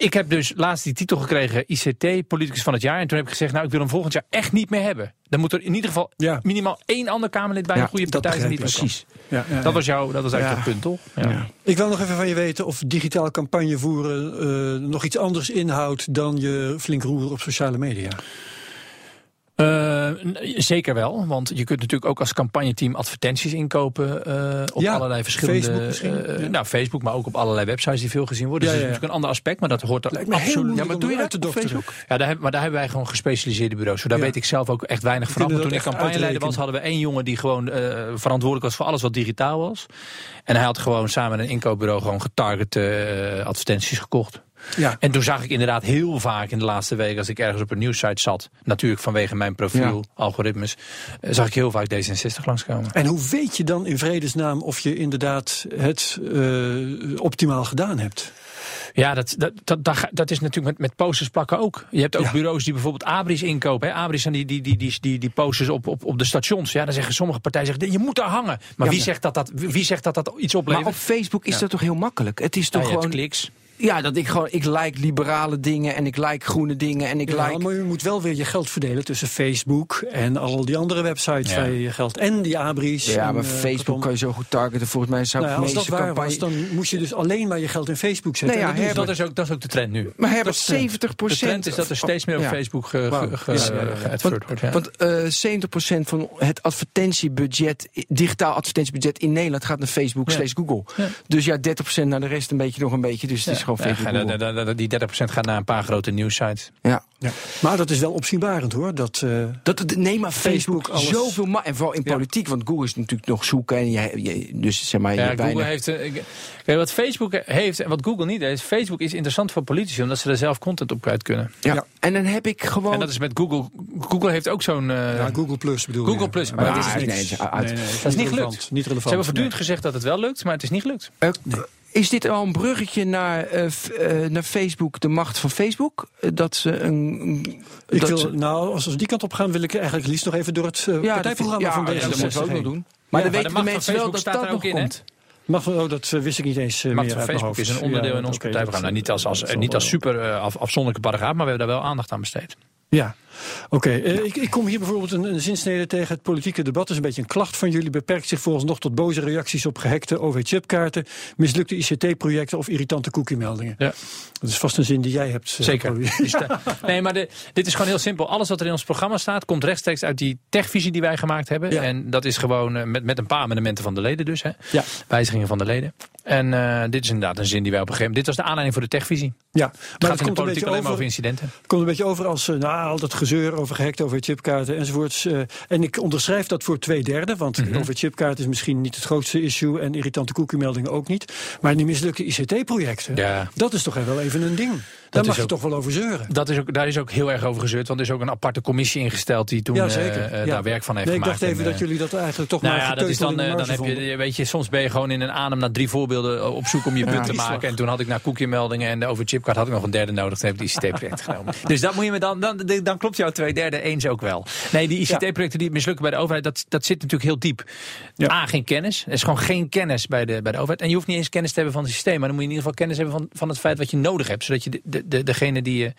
Ik heb dus laatst die titel gekregen, ICT, politicus van het jaar. En toen heb ik gezegd, nou, ik wil hem volgend jaar echt niet meer hebben. Dan moet er in ieder geval Ja. minimaal één ander Kamerlid bij Ja, een goede partij zijn. Precies. Ja, ja, ja. Dat was, jouw, dat was eigenlijk Ja. het punt, toch? Ja. Ik wil nog even van je weten of digitaal campagne voeren eh, nog iets anders inhoudt dan je flink roeren op sociale media. Eh, zeker wel, want je kunt natuurlijk ook als campagneteam advertenties inkopen eh, op Ja, allerlei verschillende. Facebook misschien, ja. Nou, Facebook, maar ook op allerlei websites die veel gezien worden. Ja, dus dat is natuurlijk een ander aspect, maar dat hoort er absoluut. Ja, maar doe je dat dokteren. Facebook? Ja, daar heb, maar daar hebben wij gewoon gespecialiseerde bureaus. Zo, daar weet ik zelf ook echt weinig Maar toen ik campagneleider was, hadden we één jongen die gewoon verantwoordelijk was voor alles wat digitaal was. En hij had gewoon samen met een inkoopbureau gewoon getarget eh, advertenties gekocht. Ja. En toen zag ik inderdaad heel vaak in de laatste weken, als ik ergens op een nieuwssite zat, natuurlijk vanwege mijn profiel, algoritmes, eh, zag ik heel vaak D66 langskomen. En hoe weet je dan in vredesnaam of je inderdaad het eh, optimaal gedaan hebt? Ja, dat, dat, dat, dat, is natuurlijk met, met posters plakken ook. Je hebt ook Ja. bureaus die bijvoorbeeld Abris inkopen. Hè. Abris zijn die, die, die, die, die, die posters op, op, op de stations. Ja, dan zeggen sommige partijen, zeggen, je moet daar hangen. Maar Ja, wie, maar- zegt dat dat, wie zegt dat dat iets Maar oplevert? op Facebook is Ja. dat toch heel makkelijk? Het is Ja, toch gewoon. kliks. Ja, dat ik gewoon. Ik like liberale dingen en ik like groene dingen en ik Ja, like. maar je moet wel weer je geld verdelen tussen Facebook en al die andere websites Ja. waar je je geld en die abris. Ja, en, maar eh, Facebook kan je zo goed targeten. Volgens mij zou Nou ik ja, als dat waar campagne. was, dan moest je dus alleen maar je geld in Facebook zetten. Nee, ja, En dat Dat is, ook, dat is ook de trend nu. Maar Herbert, dat is de trend. 70 De procent. trend is dat er steeds meer op Ja. Facebook ge, Wauw. ge, ge, Ja, ge- ja, ja. geadverteerd wordt. Ja. Want eh 70% van het advertentiebudget, digitaal advertentiebudget in Nederland gaat naar Facebook Ja. slash Google. Ja. Dus ja, 30% naar de rest een beetje nog een beetje. Dus het is gewoon Facebook die 30% gaat naar een paar grote nieuwsites. Ja. Ja. Maar dat is wel opzienbarend hoor. Dat, eh, Dat, het- nee, maar Facebook, alles- zoveel ma En vooral in Ja. politiek, want Google is natuurlijk nog zoeken. En jij, jij- dus zeg maar, je Ja, Google weinig- heeft. eh, Kijk, wat Facebook heeft en wat Google niet heeft. Facebook is interessant voor politici omdat ze er zelf content op kwijt kunnen. Ja. Ja. En dan heb ik gewoon. En dat is met Google. Google heeft ook zo'n. eh, ja, Google Plus bedoel Google je. Plus, Maar maar dat dat is niks. Nee, nee, Dat is niet relevant. gelukt. Niet relevant. ze hebben voortdurend gezegd dat het wel lukt, maar het is niet gelukt. Is dit al een bruggetje naar, eh, eh, naar Facebook, de macht van Facebook? Eh, dat ze een. Ik dat wil, ze- nou, als we die kant op gaan, wil ik eigenlijk liefst nog even door het ja, dat, partijprogramma ja, van ja, dat D66 moeten we ook nog doen. Maar Ja, dan weten de mensen wel dat staat dat nog ook in, hè? komt. Mag, oh, dat wist ik niet eens uh, meer uit mijn Facebook hoofd. is een onderdeel Ja, in ons partijprogramma. dat- Nou, niet als, als, dat niet als super af, afzonderlijke paragraaf, maar we hebben daar wel aandacht aan besteed. Ja, oké. Eh, ik, ik kom hier bijvoorbeeld een, een zinsnede tegen. Het politieke debat is een beetje een klacht van jullie. Beperkt zich volgens nog tot boze reacties op gehackte OV-chipkaarten, mislukte ICT-projecten of irritante cookie-meldingen. Ja. Dat is vast een zin die jij hebt. eh, Zeker. *laughs* Nee, maar de, dit is gewoon heel simpel. Alles wat er in ons programma staat, komt rechtstreeks uit die techvisie die wij gemaakt hebben. Ja. En dat is gewoon eh, met, met een paar amendementen van de leden dus. Hè. Ja. Wijzigingen van de leden. En eh, dit is inderdaad een zin die wij op een gegeven moment... Dit was de aanleiding voor de techvisie. Ja, Het maar gaat het in de komt een, politiek beetje alleen maar over, over incidenten. komt een beetje over als eh, nou, al dat gezeur over gehackte OV-chipkaarten enzovoorts. eh, en ik onderschrijf dat voor twee derde, want Mhm. OV-chipkaart is misschien niet het grootste issue en irritante cookie-meldingen ook niet. Maar die mislukte ICT-projecten, Ja. dat is toch wel even een ding. Daar is mag je ook- toch wel over zeuren. Dat is ook, daar is ook heel erg over gezeurd. Want er is ook een aparte commissie ingesteld die toen Ja, eh, zeker. eh, Ja. daar werk van heeft Nee, ik gemaakt. dacht even En, dat eh, jullie dat eigenlijk toch Nou maar ja, dat is dan, in de dan heb je, weet je, soms ben je gewoon in een adem naar drie voorbeelden op zoek om je punt te maken. En toen had ik naar cookie-meldingen en de over chipkaart had ik nog een derde nodig. Toen heb ik die ICT-project *laughs* genomen. Dus dat moet je me dan, dan, dan klopt jouw twee derde eens ook wel. Nee, die ICT-projecten die mislukken bij de overheid, dat, dat zit natuurlijk heel diep. Ja. A, geen kennis. Er is gewoon geen kennis bij de, bij de overheid. En je hoeft niet eens kennis te hebben van het systeem. Maar dan moet je in ieder geval kennis hebben van, van het feit wat je nodig hebt. Zodat je de, de, de- degene die je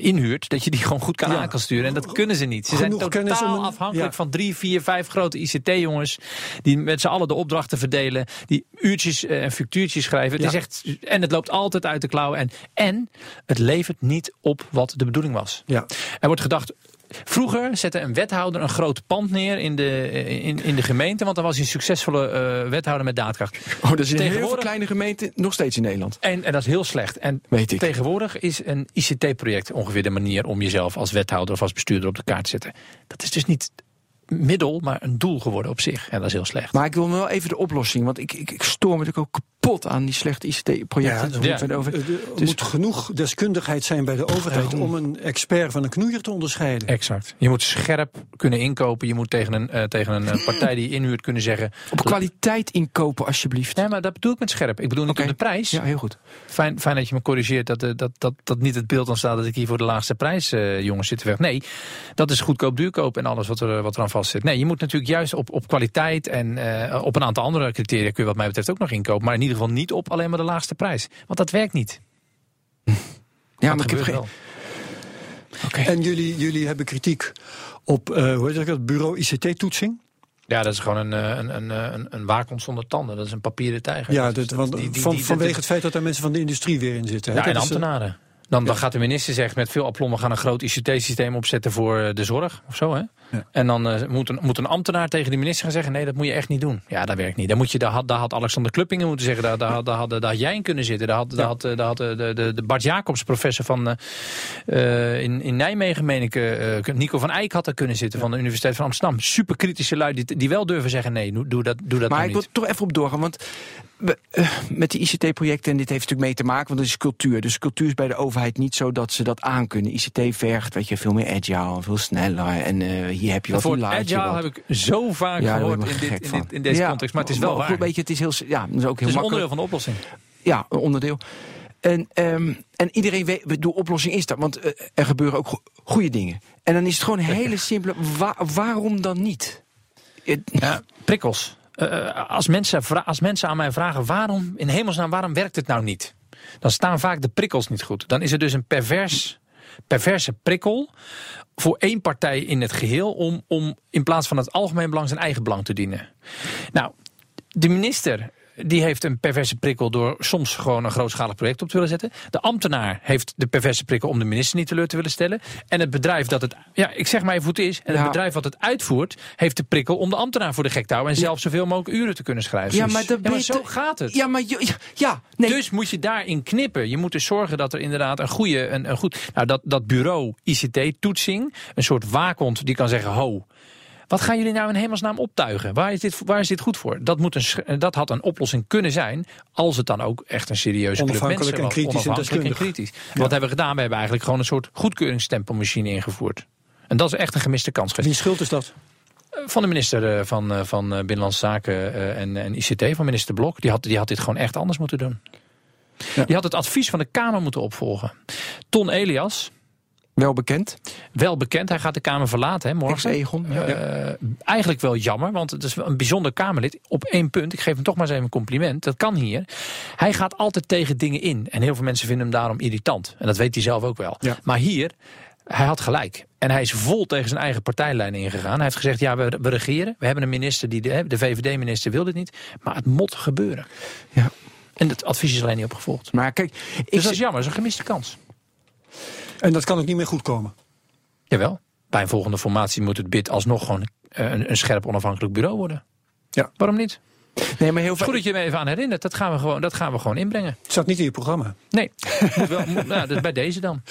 inhuurt, dat je die gewoon goed kan Ja. aan kan sturen. En dat kunnen ze niet. Ze zijn totaal om afhankelijk ja. van drie, vier, vijf grote ICT-jongens. Die met z'n allen de opdrachten verdelen. Die uurtjes eh, en factuurtjes schrijven. Het Ja. is echt, en het loopt altijd uit de klauwen. En, en het levert niet op wat de bedoeling was. Ja. Er wordt gedacht. Vroeger zette een wethouder een groot pand neer in de, eh, in, in de gemeente. Want dan was hij een succesvolle eh, wethouder met daadkracht. Oh, dat is in heel veel kleine gemeenten nog steeds in Nederland. En, en dat is heel slecht. En Weet ik. tegenwoordig is een ICT-project ongeveer de manier om jezelf als wethouder of als bestuurder op de kaart te zetten. Dat is dus niet middel, maar een doel geworden op zich. En dat is heel slecht. Maar ik wil wel even de oplossing, want ik, ik, ik stoor me natuurlijk ook kapot aan die slechte ICT-projecten. Ja, Ja. Ja. Over. Er Dus- moet genoeg deskundigheid zijn bij de overheid om een expert van een knoeier te onderscheiden. Exact. Je moet scherp kunnen inkopen. Je moet tegen een, eh, tegen een eh, partij die je inhuurt kunnen zeggen. *laughs* Op kwaliteit inkopen, alsjeblieft. Nee, maar dat bedoel ik met scherp. Ik bedoel niet op de prijs. Ja, heel goed. Fijn, fijn dat je me corrigeert dat, eh, dat, dat, dat niet het beeld ontstaat dat ik hier voor de laagste prijs eh, jongens zit te weg. Nee, dat is goedkoop, duurkoop en alles wat er, wat er aan Nee, je moet natuurlijk juist op, op kwaliteit en eh, op een aantal andere criteria kun je wat mij betreft ook nog inkopen. Maar in ieder geval niet op alleen maar de laagste prijs. Want dat werkt niet. Ja, Dat maar ik heb geen. wel. En jullie, jullie hebben kritiek op eh, hoe heet dat, het bureau ICT-toetsing. Ja, dat is gewoon een, eh, een, een, een, een waakhond zonder tanden. Dat is een papieren tijger. Ja, Dat want die- die- van, die- vanwege het feit dat daar mensen van de industrie weer in zitten. hè. Ja, en ambtenaren. Dan, dan gaat de minister zeggen met veel aplomb, we gaan een groot ICT-systeem opzetten voor eh, de zorg of zo. Hè? Ja. En dan eh, moet, een, moet een ambtenaar tegen die minister gaan zeggen, nee, dat moet je echt niet doen. Ja, dat werkt niet. Dan moet je, daar, had, daar had Alexander Kluppingen moeten zeggen, daar, daar, had- daar, had, daar had jij in kunnen zitten. Daar had, daar had, eh, daar had de, de, de Bart Jacobs, professor van, in, in Nijmegen, meen ik, Nico van Eyck had er kunnen zitten van de Universiteit van Amsterdam. Superkritische lui die, die wel durven zeggen, nee, doe dat, doe dat Maar nou ik wil niet. toch even op doorgaan, want met die ICT-projecten, en dit heeft natuurlijk mee te maken, want het is cultuur. Dus cultuur is bij de overheid niet zo dat ze dat aankunnen. ICT vergt, weet je, veel meer agile, veel sneller. En eh, hier heb je wat, Het hier laat je agile wat. heb ik zo vaak Ja, gehoord in, dit, in, dit- in deze Ja, context, maar het is wel waar. Weet je, het is heel, ja, dat is ook heel Het is een makkelijk. onderdeel van de oplossing. Ja, een onderdeel. En, ehm, en iedereen weet, de oplossing is dat, want eh, er gebeuren ook go- goede dingen. En dan is het gewoon een hele simpele, wa- waarom dan niet? Het- Ja, prikkels. Eh, als, mensen als mensen aan mij vragen waarom, in hemelsnaam, waarom werkt het nou niet? Dan staan vaak de prikkels niet goed. Dan is er dus een pervers, perverse prikkel voor één partij in het geheel om, om in plaats van het algemeen belang zijn eigen belang te dienen. Nou, de minister die heeft een perverse prikkel door soms gewoon een grootschalig project op te willen zetten. De ambtenaar heeft de perverse prikkel om de minister niet teleur te willen stellen. En het bedrijf dat het, ja, ik zeg maar even hoe het is. En het bedrijf wat het uitvoert, heeft de prikkel om de ambtenaar voor de gek te houden. En zelf zoveel mogelijk uren te kunnen schrijven. Ja, Dus- maar zo gaat het. Ja, maar ja, ja, nee. Dus moet je daarin knippen. Je moet dus zorgen dat er inderdaad een goede, een, een goed, nou dat, dat bureau ICT-toetsing, een soort waakhond die kan zeggen: ho. Wat gaan jullie nou in hemelsnaam optuigen? Waar is dit, waar is dit goed voor? Dat, moet een, sch- dat had een oplossing kunnen zijn. Als het dan ook echt een serieuze club mensen en was. kritisch en Onafhankelijk en deskundig. kritisch. Wat hebben we gedaan? We hebben eigenlijk gewoon een soort goedkeuringsstempelmachine ingevoerd. En dat is echt een gemiste kans geweest. Wie schuld is dat? Van de minister eh, van, eh, van eh, Binnenlandse Zaken eh, en, en ICT, van minister Blok. Die had, die had dit gewoon echt anders moeten doen. Ja. Die had het advies van de Kamer moeten opvolgen. Ton Elias, Wel bekend. Wel bekend, hij gaat de Kamer verlaten hè, morgen. Ex-Egon. Ja. Eh, eigenlijk wel jammer, want het is een bijzonder Kamerlid. Op één punt, ik geef hem toch maar eens even een compliment. Dat kan hier. Hij gaat altijd tegen dingen in. En heel veel mensen vinden hem daarom irritant. En dat weet hij zelf ook wel. Ja. Maar hier, hij had gelijk. En hij is vol tegen zijn eigen partijlijn ingegaan. Hij heeft gezegd, ja, we, we regeren. We hebben een minister, die de, de VVD-minister wil dit niet. Maar het moet gebeuren. Ja. En het advies is alleen niet opgevolgd. Maar kijk, ik Dus dat is jammer, dat is een gemiste kans. En dat kan ook niet meer goed komen. Jawel. Bij een volgende formatie moet het BID alsnog gewoon eh, een, een scherp onafhankelijk bureau worden. Ja. Waarom niet? nee, maar heel Het is veel. goed dat je me even aan herinnert. Dat gaan we gewoon, dat gaan we gewoon inbrengen. Het staat niet in je programma. Nee, *laughs* moet wel, moet, nou, dus bij deze dan.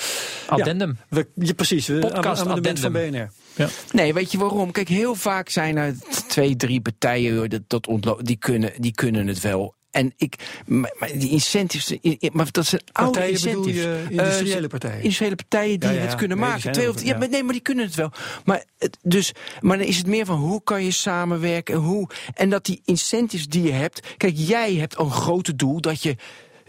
Addendum. We, ja, precies. We, Podcast amendement van addendum. BNR. Nee, weet je waarom? Kijk, heel vaak zijn er twee, drie partijen dat, dat ontlo- die, kunnen, die kunnen het wel. En ik, maar, maar die incentives, maar dat zijn oude Partijen bedoel incentives. je industriële Eh, partijen? Industriële partijen die Ja, ja, het kunnen nee, maken. Twee of, ja, maar, nee, maar die kunnen het wel. Maar, dus, maar dan is het meer van hoe kan je samenwerken en hoe. En dat die incentives die je hebt. Kijk, jij hebt een grote doel dat je.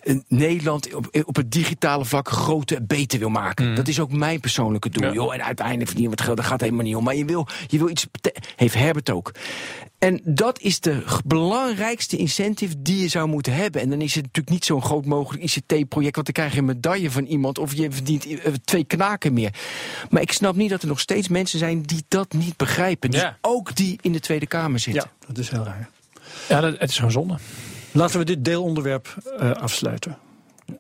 eh, Nederland op, op het digitale vlak groter en beter wil maken. Dat is ook mijn persoonlijke doel. Ja. Joh. En uiteindelijk verdienen we het geld, dat gaat helemaal niet om. Maar je wil, je wil iets. Heeft Herbert ook. En dat is de belangrijkste incentive die je zou moeten hebben. En dan is het natuurlijk niet zo'n groot mogelijk ICT-project, want dan krijg je een medaille van iemand of je verdient eh, twee knaken meer. Maar ik snap niet dat er nog steeds mensen zijn die dat niet begrijpen. Dus Ja. ook die in de Tweede Kamer zitten. Ja, dat is heel raar. Ja, dat, het is gewoon zonde. Laten we dit deelonderwerp eh, afsluiten.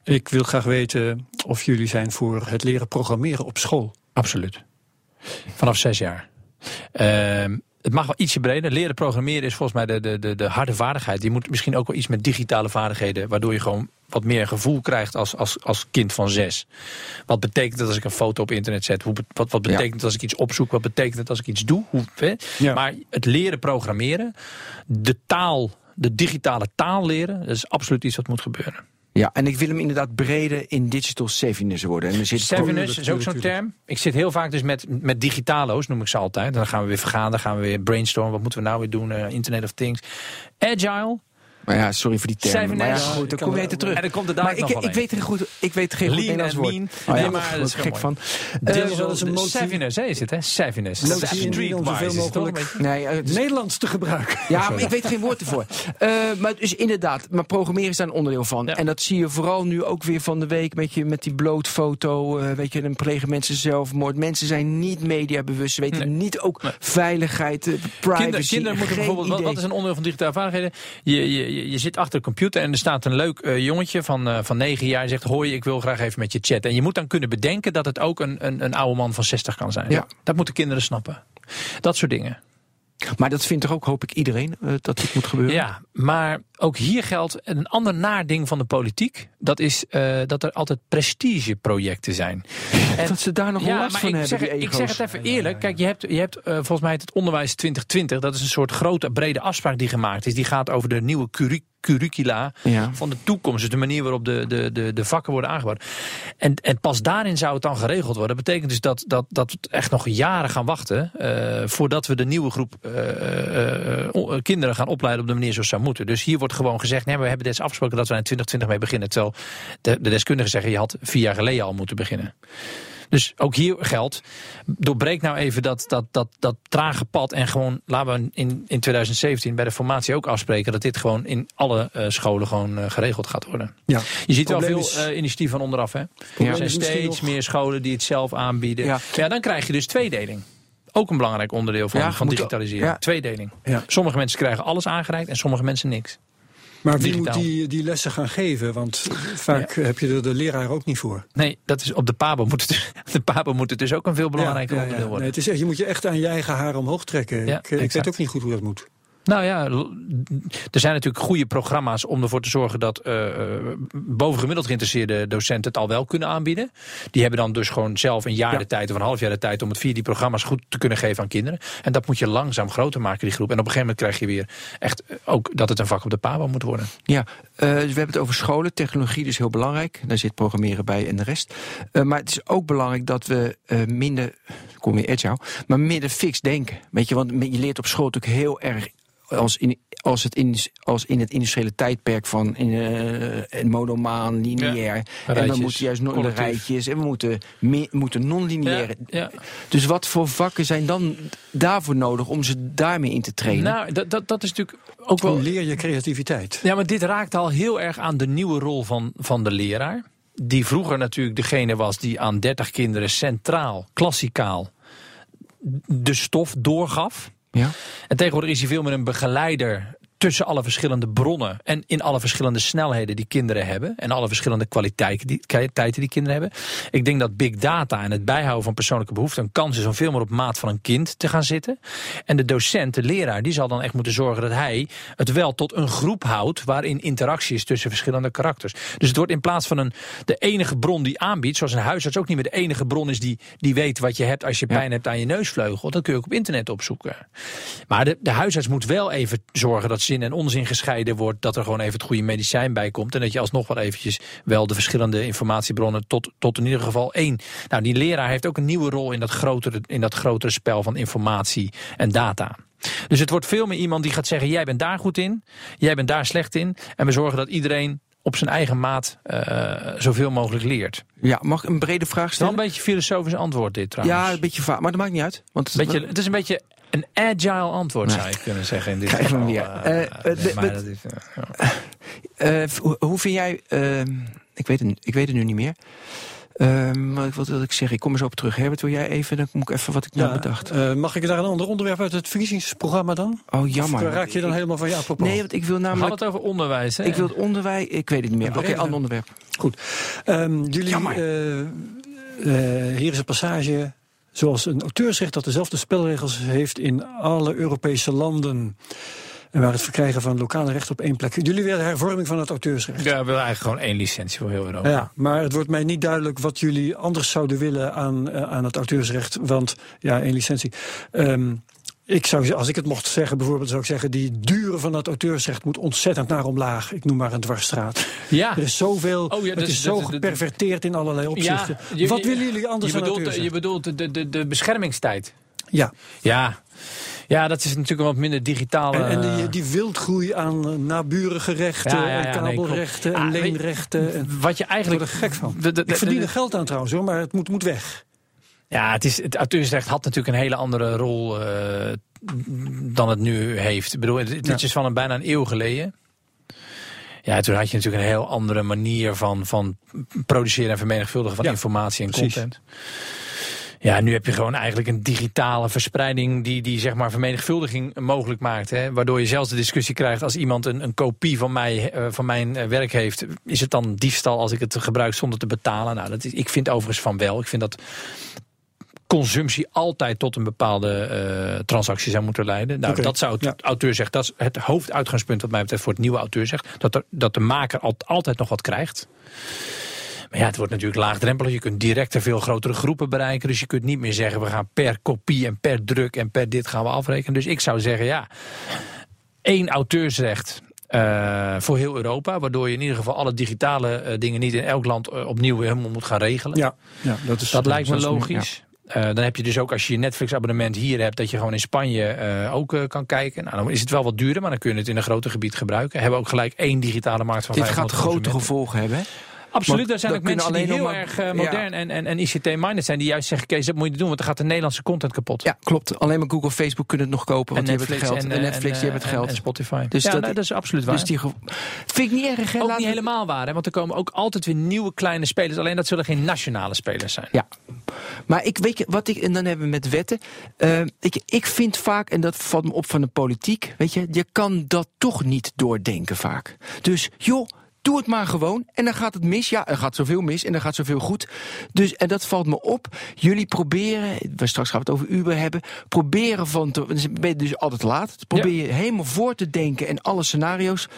Ik wil graag weten of jullie zijn voor het leren programmeren op school. Absoluut. Vanaf zes jaar. Ehm, het mag wel ietsje breder. Leren programmeren is volgens mij de, de, de, de harde vaardigheid. Je moet misschien ook wel iets met digitale vaardigheden. Waardoor je gewoon wat meer gevoel krijgt als, als, als kind van zes. Wat betekent het als ik een foto op internet zet? Hoe, wat, wat betekent het als ik iets opzoek? Wat betekent het als ik iets doe? Hoe? Ja. Maar het leren programmeren, de taal, de digitale taal leren, dat is absoluut iets wat moet gebeuren. Ja, en ik wil hem inderdaad breder in digital savviness worden. En er zit Savviness is ook zo'n term. Ik zit heel vaak dus met, met digitalo's, noem ik ze altijd. En dan gaan we weer vergaderen, dan gaan we weer brainstormen. Wat moeten we nou weer doen? Eh, Internet of Things. Agile. Maar ja, sorry voor die term. Maar ja, goed, ik dan kom je wel- weer terug. En dan komt er Maar daar ik, nog wel ik, een. weet er goed, ik weet geen goed Nederlands and woord. mean. Oh ja, Nee, maar daar dat is ik gek van. Eh, dat is een motie- Savviness, hè, is het hè? Motie om Streetwise is het toch? mogelijk- Nee, eh, dus- Nederlands te gebruiken. Ja, maar ik weet geen woord voor. Eh, maar dus inderdaad, maar programmeren is daar een onderdeel van. Ja. En dat zie je vooral nu ook weer van de week met, je, met die blootfoto. eh weet je, dan plegen mensen zelfmoord. Mensen zijn niet mediabewust. Ze weten Nee. niet ook Nee. veiligheid, eh, privacy. Kinderen, kinderen moeten geen bijvoorbeeld, wat, is een onderdeel van digitale vaardigheden? Je, je, zit achter een computer en er staat een leuk eh, jongetje van, eh, van 9 jaar. Zegt: Hoi, ik wil graag even met je chatten. En je moet dan kunnen bedenken dat het ook een, een, een oude man van 60 kan zijn. Ja. Dat moeten kinderen snappen. Dat soort dingen. Maar dat vindt toch ook, hoop ik, iedereen eh, dat dit moet gebeuren? Ja, maar ook hier geldt een ander naarding van de politiek. Dat is eh, dat er altijd prestigeprojecten zijn. *laughs* En- Dat ze daar nog ja, last maar van ik hebben, zeg, ik zeg het even eerlijk. Kijk, je hebt, je hebt eh, volgens mij het onderwijs 2020. Dat is een soort grote, brede afspraak die gemaakt is. Die gaat over de nieuwe curri- curricula Ja. van de toekomst. Dus de manier waarop de, de, de, de vakken worden aangeboden. En, en pas daarin zou het dan geregeld worden. Dat betekent dus dat, dat, dat we echt nog jaren gaan wachten... eh, voordat we de nieuwe groep eh, eh, kinderen gaan opleiden op de manier zoals zou moeten. Dus hier wordt gewoon gezegd... Nee, we hebben deze afgesproken dat we in 2020 mee beginnen. Terwijl de, de deskundigen zeggen... je had vier jaar geleden al moeten beginnen. Dus ook hier geldt, doorbreek nou even dat, dat, dat, dat trage pad. En gewoon laten we in, in 2017 bij de formatie ook afspreken dat dit gewoon in alle eh, scholen gewoon eh, geregeld gaat worden. Ja. Je ziet wel veel is- eh, initiatief van onderaf. Hè? Ja. Er zijn steeds nog- meer scholen die het zelf aanbieden. Ja. Ja. dan krijg je dus tweedeling. Ook een belangrijk onderdeel van, Ja, van ja. Tweedeling. Ja. Sommige mensen krijgen alles aangereikt en sommige mensen niks. Maar wie Digitaal. moet die, die lessen gaan geven? Want vaak heb je er de leraar ook niet voor. Nee, dat is op de Pabo moet het, dus- *laughs* de Pabo moet het dus ook een veel belangrijker onderdeel worden. Nee, het is echt, je moet je echt aan je eigen haar omhoog trekken. Ik, ik weet ook niet goed hoe dat moet. Nou ja, er zijn natuurlijk goede programma's om ervoor te zorgen dat eh, eh, bovengemiddeld geïnteresseerde docenten het al wel kunnen aanbieden. Die hebben dan dus gewoon zelf een jaar Ja. de tijd of een half jaar de tijd om het via die programma's goed te kunnen geven aan kinderen. En dat moet je langzaam groter maken, die groep. En op een gegeven moment krijg je weer echt eh, ook dat het een vak op de PABO moet worden. Ja, dus we hebben het over scholen. Technologie is heel belangrijk. Daar zit programmeren bij en de rest. Maar het is ook belangrijk dat we minder, kom weer agile, maar minder fix denken. Weet je, want je leert op school natuurlijk heel erg als in, als, het in, als in het industriële tijdperk van in, een monomaan, lineair. en we moeten juist no- de collectief. rijtjes en we moeten, me- moeten non-lineair. Ja, ja. Dus wat voor vakken zijn dan daarvoor nodig om ze daarmee in te trainen? Nou, dat, dat, dat is natuurlijk ook wel. Leer je creativiteit? Ja, maar dit raakt al heel erg aan de nieuwe rol van, van de leraar. Die vroeger natuurlijk degene was die aan 30 kinderen centraal, klassikaal, de stof doorgaf. Ja? En tegenwoordig is hij veel meer een begeleider tussen alle verschillende bronnen en in alle verschillende snelheden die kinderen hebben en alle verschillende kwaliteiten die, kwaliteiten die kinderen hebben. Ik denk dat big data en het bijhouden van persoonlijke behoeften een kans is om veel meer op maat van een kind te gaan zitten. En de docent, de leraar, die zal dan echt moeten zorgen dat hij het wel tot een groep houdt waarin interactie is tussen verschillende karakters. Dus het wordt in plaats van een, de enige bron die aanbiedt, zoals een huisarts ook niet meer de enige bron is die, die weet wat je hebt als je Ja. pijn hebt aan je neusvleugel. Dat kun je ook op internet opzoeken. Maar de, de huisarts moet wel even zorgen dat zin en onzin gescheiden wordt. Dat er gewoon even het goede medicijn bij komt. En dat je alsnog wel eventjes wel de verschillende informatiebronnen tot, tot in ieder geval één. Nou, die leraar heeft ook een nieuwe rol in dat grotere, in dat grotere spel van informatie en data. Dus het wordt veel meer iemand die gaat zeggen: jij bent daar goed in, jij bent daar slecht in. En we zorgen dat iedereen op zijn eigen maat eh, zoveel mogelijk leert. ja, mag ik een brede vraag wel stellen? een beetje filosofisch antwoord dit trouwens. Ja, een beetje vaak, maar dat maakt niet uit. Want het, Beetje, het is een beetje een agile antwoord, zou je kunnen zeggen. In dit we geval. Eh, Eh, eh, ja. Eh, hoe, vind jij. eh, ik, weet het, ik weet het nu niet meer. Ehm, maar wat wil ik zeggen? Ik kom er zo op terug. Herbert, wil jij even? Dan moet ik even wat ik nou bedacht. eh, mag ik daar een ander onderwerp uit het verkiezingsprogramma dan? Oh, jammer. Of raak je dan helemaal van je apropos? Nee, want ik wil We namelijk. hadden het over onderwijs. Hè? Ik wil het onderwijs. Ik weet het niet meer. Een Oké, ander onderwerp. Goed. Ehm, jullie, Jammer. eh, eh, hier is een passage zoals een auteursrecht dat dezelfde spelregels heeft in alle Europese landen. En waar het verkrijgen van lokale recht op één plek. Jullie willen hervorming van het auteursrecht. Ja, we willen eigenlijk gewoon één licentie voor heel Europa. Ja, maar het wordt mij niet duidelijk wat jullie anders zouden willen aan, eh, aan het auteursrecht. Want ja, één licentie. Ehm, ik zou, als ik het mocht zeggen, bijvoorbeeld, zou ik zeggen: die duren van het auteursrecht moet ontzettend naar omlaag. Ik noem maar een dwarsstraat. Ja. Er is zoveel. Oh ja, het dus is zo geperverteerd in allerlei opzichten. je- wat willen jullie anders je het bedoelt, je bedoelt de, de, de beschermingstijd. Ja, Ja. ja, dat is natuurlijk een wat minder digitale... en, en die, die wildgroei aan naburige rechten, Ja, ja, ja, en kabelrechten en Ah, leenrechten. En, Wat je ik eigenlijk... word er gek van. De- de- de- ik verdien er geld aan trouwens hoor, maar het moet, moet weg. Ja, het, is, het auteursrecht had natuurlijk een hele andere rol eh, dan het nu heeft. Ik bedoel, dit Ja. is van een, bijna een eeuw geleden. Ja, toen had je natuurlijk een heel andere manier van, van produceren en vermenigvuldigen van Ja, informatie en precies. content. Ja, nu heb je gewoon eigenlijk een digitale verspreiding die, die zeg maar vermenigvuldiging mogelijk maakt. Hè? Waardoor je zelfs de discussie krijgt als iemand een, een kopie van, mij, eh, van mijn eh, werk heeft. Is het dan diefstal als ik het gebruik zonder te betalen? Nou, dat is, ik vind overigens van wel. Ik vind dat consumptie altijd tot een bepaalde eh, transactie zou moeten leiden. Nou, dat zou het ja. auteur zegt. Dat is het hoofduitgangspunt wat mij betreft voor het nieuwe auteur zegt. Dat, er, dat de maker al, altijd nog wat krijgt. Maar ja, het wordt natuurlijk laagdrempelig. Je kunt direct een veel grotere groepen bereiken. Dus je kunt niet meer zeggen, we gaan per kopie en per druk en per dit gaan we afrekenen. Dus ik zou zeggen, ja, één auteursrecht. eh, voor heel Europa, waardoor je in ieder geval alle digitale eh, dingen niet in elk land opnieuw helemaal moet gaan regelen. Ja, ja dat is Dat lijkt me logisch. Eh, dan heb je dus ook als je je Netflix-abonnement hier hebt, dat je gewoon in Spanje eh, ook eh, kan kijken. Nou, dan is het wel wat duurder, maar dan kun je het in een groter gebied gebruiken. Hebben we ook gelijk één digitale markt van Dit gaat 500 grote gevolgen hebben. Hè? Absoluut, Want er zijn ook mensen die heel erg eh, modern en, en, en ICT-minded zijn. Die juist zeggen, Kees, dat moet je doen, want dan gaat de Nederlandse content kapot. Ja, klopt. Alleen maar Google, Facebook kunnen het nog kopen, want die hebben het geld. En, eh, Netflix, die eh, hebben het geld. En, en Spotify. Dus ja, dat- dat is absoluut waar. dus die vind ik niet erg. hè? ook niet helemaal waar, hè? want er komen ook altijd weer nieuwe kleine spelers. Alleen dat zullen geen nationale spelers zijn. Ja, maar ik weet je wat ik en dan hebben we met wetten. Eh, ik, ik vind vaak en dat valt me op van de politiek, weet je, je kan dat toch niet doordenken vaak. Dus joh. Doe het maar gewoon. En dan gaat het mis. Ja, er gaat zoveel mis en er gaat zoveel goed. Dus, en dat valt me op. Jullie proberen, we straks gaan we het over Uber hebben. Proberen van te. Ben je dus altijd laat. Probeer je helemaal voor te denken en alle scenario's.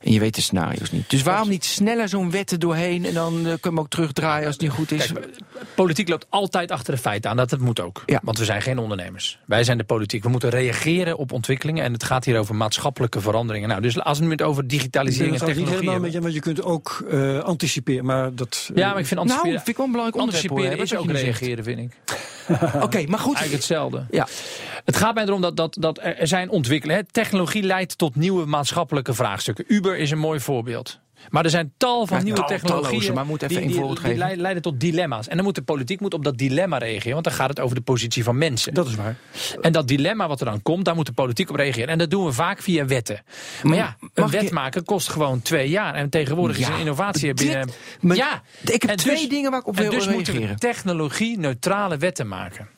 En je weet de scenario's niet. Dus waarom niet sneller zo'n wet er doorheen en dan eh, kunnen we ook terugdraaien als het niet goed is? Kijk, politiek loopt altijd achter de feiten aan. Dat het moet ook. Ja. Want we zijn geen ondernemers. Wij zijn de politiek. We moeten reageren op ontwikkelingen. En het gaat hier over maatschappelijke veranderingen. Nou, dus als we het over digitalisering het en trouwens niet technologie helemaal met je, want je kunt ook eh, anticiperen. Maar dat, eh, Ja, maar ik vind Nou, anticiperen, vind ik wel een belangrijk onderwerp. hoor, anticiperen hè, is ook reageren, vind ik. *laughs* Oké, maar goed. Eigenlijk hetzelfde. Ja, Het gaat mij erom dat, dat, dat er zijn ontwikkelingen. Technologie leidt tot nieuwe maatschappelijke vraagstukken. Uber is een mooi voorbeeld. Maar er zijn tal van Ja, nieuwe tal- technologieën maar moet even die, die, voorbeeld die geven. leiden tot dilemma's. En dan moet de politiek moet op dat dilemma reageren. Want dan gaat het over de positie van mensen. Dat is waar. En dat dilemma wat er dan komt, daar moet de politiek op reageren. En dat doen we vaak via wetten. Maar ja, een ik- wet maken kost gewoon twee jaar. En tegenwoordig is Ja, een innovatie dit- binnen... maar ja, ik heb twee dus- dingen waar ik op wil dus moeten we reageren. technologie-neutrale wetten maken.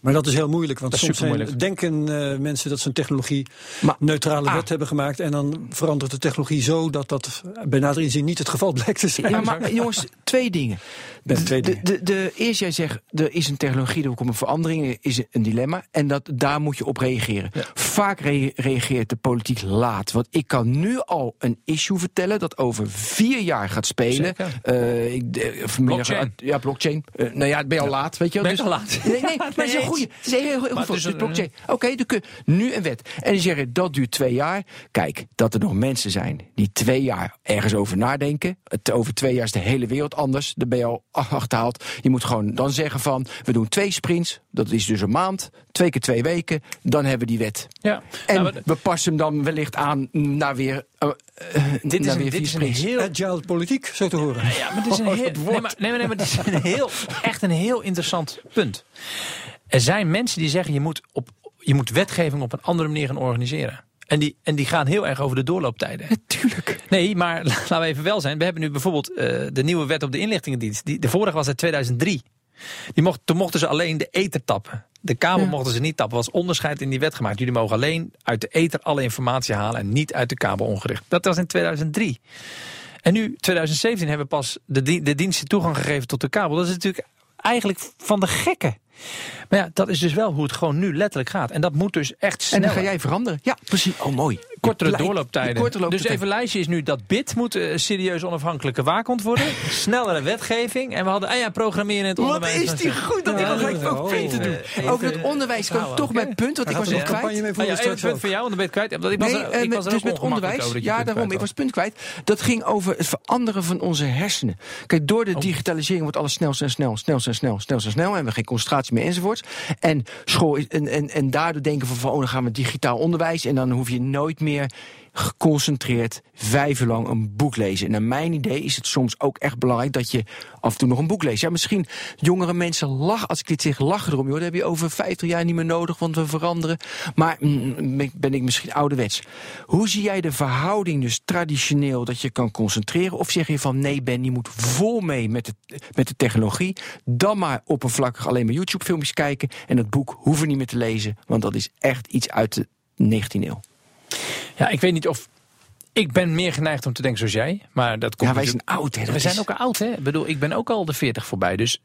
Maar dat is heel moeilijk, want soms zijn, denken eh, mensen dat ze een technologie Maar- neutrale Ah. wet hebben gemaakt en dan verandert de technologie zo dat dat bij nader inzien niet het geval blijkt te zijn. Ja, maar *laughs* jongens, twee dingen. Ben twee de. De, de, eerst jij zegt, er is een technologie, er komt een verandering, er is een dilemma. En dat, daar moet je op reageren. Vaak re- reageert de politiek laat. Want ik kan nu al een issue vertellen dat over vier jaar gaat spelen. Eh, ik, de- Blockchain. Ja, blockchain. Eh, nou ja, ben je al laat, weet je wel. Ben Dus- al laat? Nee, nee, *laughs* maar het is een goede. Het is heel, goed. Dus een- blockchain. Oké, dan kun je nu een wet. En die zeggen, dat duurt twee jaar. Kijk, dat er nog mensen zijn die twee jaar ergens over nadenken. Het, over twee jaar is de hele wereld anders. Daar ben je al achterhaald. Je moet gewoon dan zeggen van, we doen twee sprints. Dat is dus een maand. Twee keer twee weken. Dan hebben we die wet. Ja. En Nou, we passen hem dan wellicht aan naar weer, eh, eh, dit is een, weer dit vier is een heel Agile politiek, zo te horen. Ja, maar het is een Oh, heel, nee, maar, nee, maar, nee, maar het is een heel, *laughs* echt een heel interessant punt. Er zijn mensen die zeggen je moet, op, je moet wetgeving op een andere manier gaan organiseren. En die, en die gaan heel erg over de doorlooptijden. Natuurlijk. Nee, maar *laughs* laten we even wel zijn. We hebben nu bijvoorbeeld eh, de nieuwe wet op de inlichtingendienst. Die, de vorige was uit 2003. Die mocht, toen mochten ze alleen de ether tappen. De kabel Ja. mochten ze niet tappen. Er was onderscheid in die wet gemaakt. Jullie mogen alleen uit de ether alle informatie halen en niet uit de kabel ongericht. Dat was in 2003. En nu, 2017, hebben we pas de, di- de diensten toegang gegeven tot de kabel. Dat is natuurlijk eigenlijk van de gekken. Maar ja, dat is dus wel hoe het gewoon nu letterlijk gaat. En dat moet dus echt En snel. dan ga jij veranderen. Ja, precies. Oh, mooi kortere doorlooptijden. Dus even lijstje is nu dat BID moet uh, serieus onafhankelijke waakhond worden. *laughs* Snellere wetgeving. En we hadden, ah ja, programmeren in het Wat onderwijs. Wat is die goed dat ik gelijk ook punten doe. Ook het onderwijs kwam toch bij mijn punt, want ik was nog kwijt. Even ah punt voor jou, want dan ben je kwijt. Ik was, dus met onderwijs, ja daarom, ik was punt kwijt. Dat ging over het veranderen van onze hersenen. Kijk, door de oh. digitalisering wordt alles snel, snel, snel, snel, snel, snel, snel, snel. En we geen concentratie meer enzovoorts. En school en, en daardoor denken we van, oh, dan gaan we digitaal onderwijs. En dan hoef je nooit meer geconcentreerd vijf lang een boek lezen. En naar mijn idee is het soms ook echt belangrijk dat je af en toe nog een boek leest. Ja, misschien jongere mensen lachen, als ik dit zeg, lachen erom. Joh, dat heb je over 50 jaar niet meer nodig, want we veranderen. Maar mm, ben ik misschien ouderwets. Hoe zie jij de verhouding dus traditioneel dat je kan concentreren? Of zeg je van nee, Ben, je moet vol mee met de, met de technologie. Dan maar oppervlakkig alleen maar YouTube filmpjes kijken. En het boek hoeven niet meer te lezen, want dat is echt iets uit de 19e eeuw. Ja, ik weet niet of... Ik ben meer geneigd om te denken zoals jij. Maar dat komt Ja, wij zijn oud, hè. We zijn ook oud, hè? Ik bedoel, ik ben ook al de 40 voorbij. Dus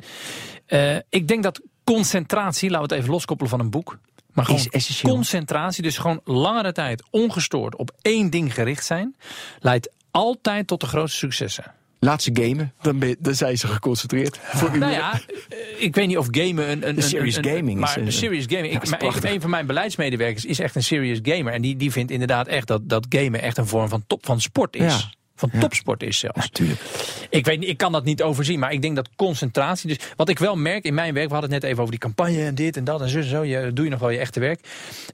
eh, ik denk dat concentratie, laten we het even loskoppelen van een boek. Maar gewoon Is concentratie, dus gewoon langere tijd ongestoord op één ding gericht zijn, leidt altijd tot de grootste successen. Laat ze gamen, dan, ben je- dan zijn ze geconcentreerd. Voor u. Nou ja, ik weet niet of gamen een. een serious een- een- gaming is, Maar eh, serious gaming. ja, Ik, is maar een van mijn beleidsmedewerkers is echt een serious gamer. En die, die vindt inderdaad echt dat, dat gamen echt een vorm van, top, van sport is. Ja. Van topsport is zelfs. Natuurlijk. Ik weet niet, ik kan dat niet overzien, maar ik denk dat concentratie. Dus wat ik wel merk in mijn werk, we hadden het net even over die campagne en dit en dat en zo en zo. Je, doe je nog wel je echte werk.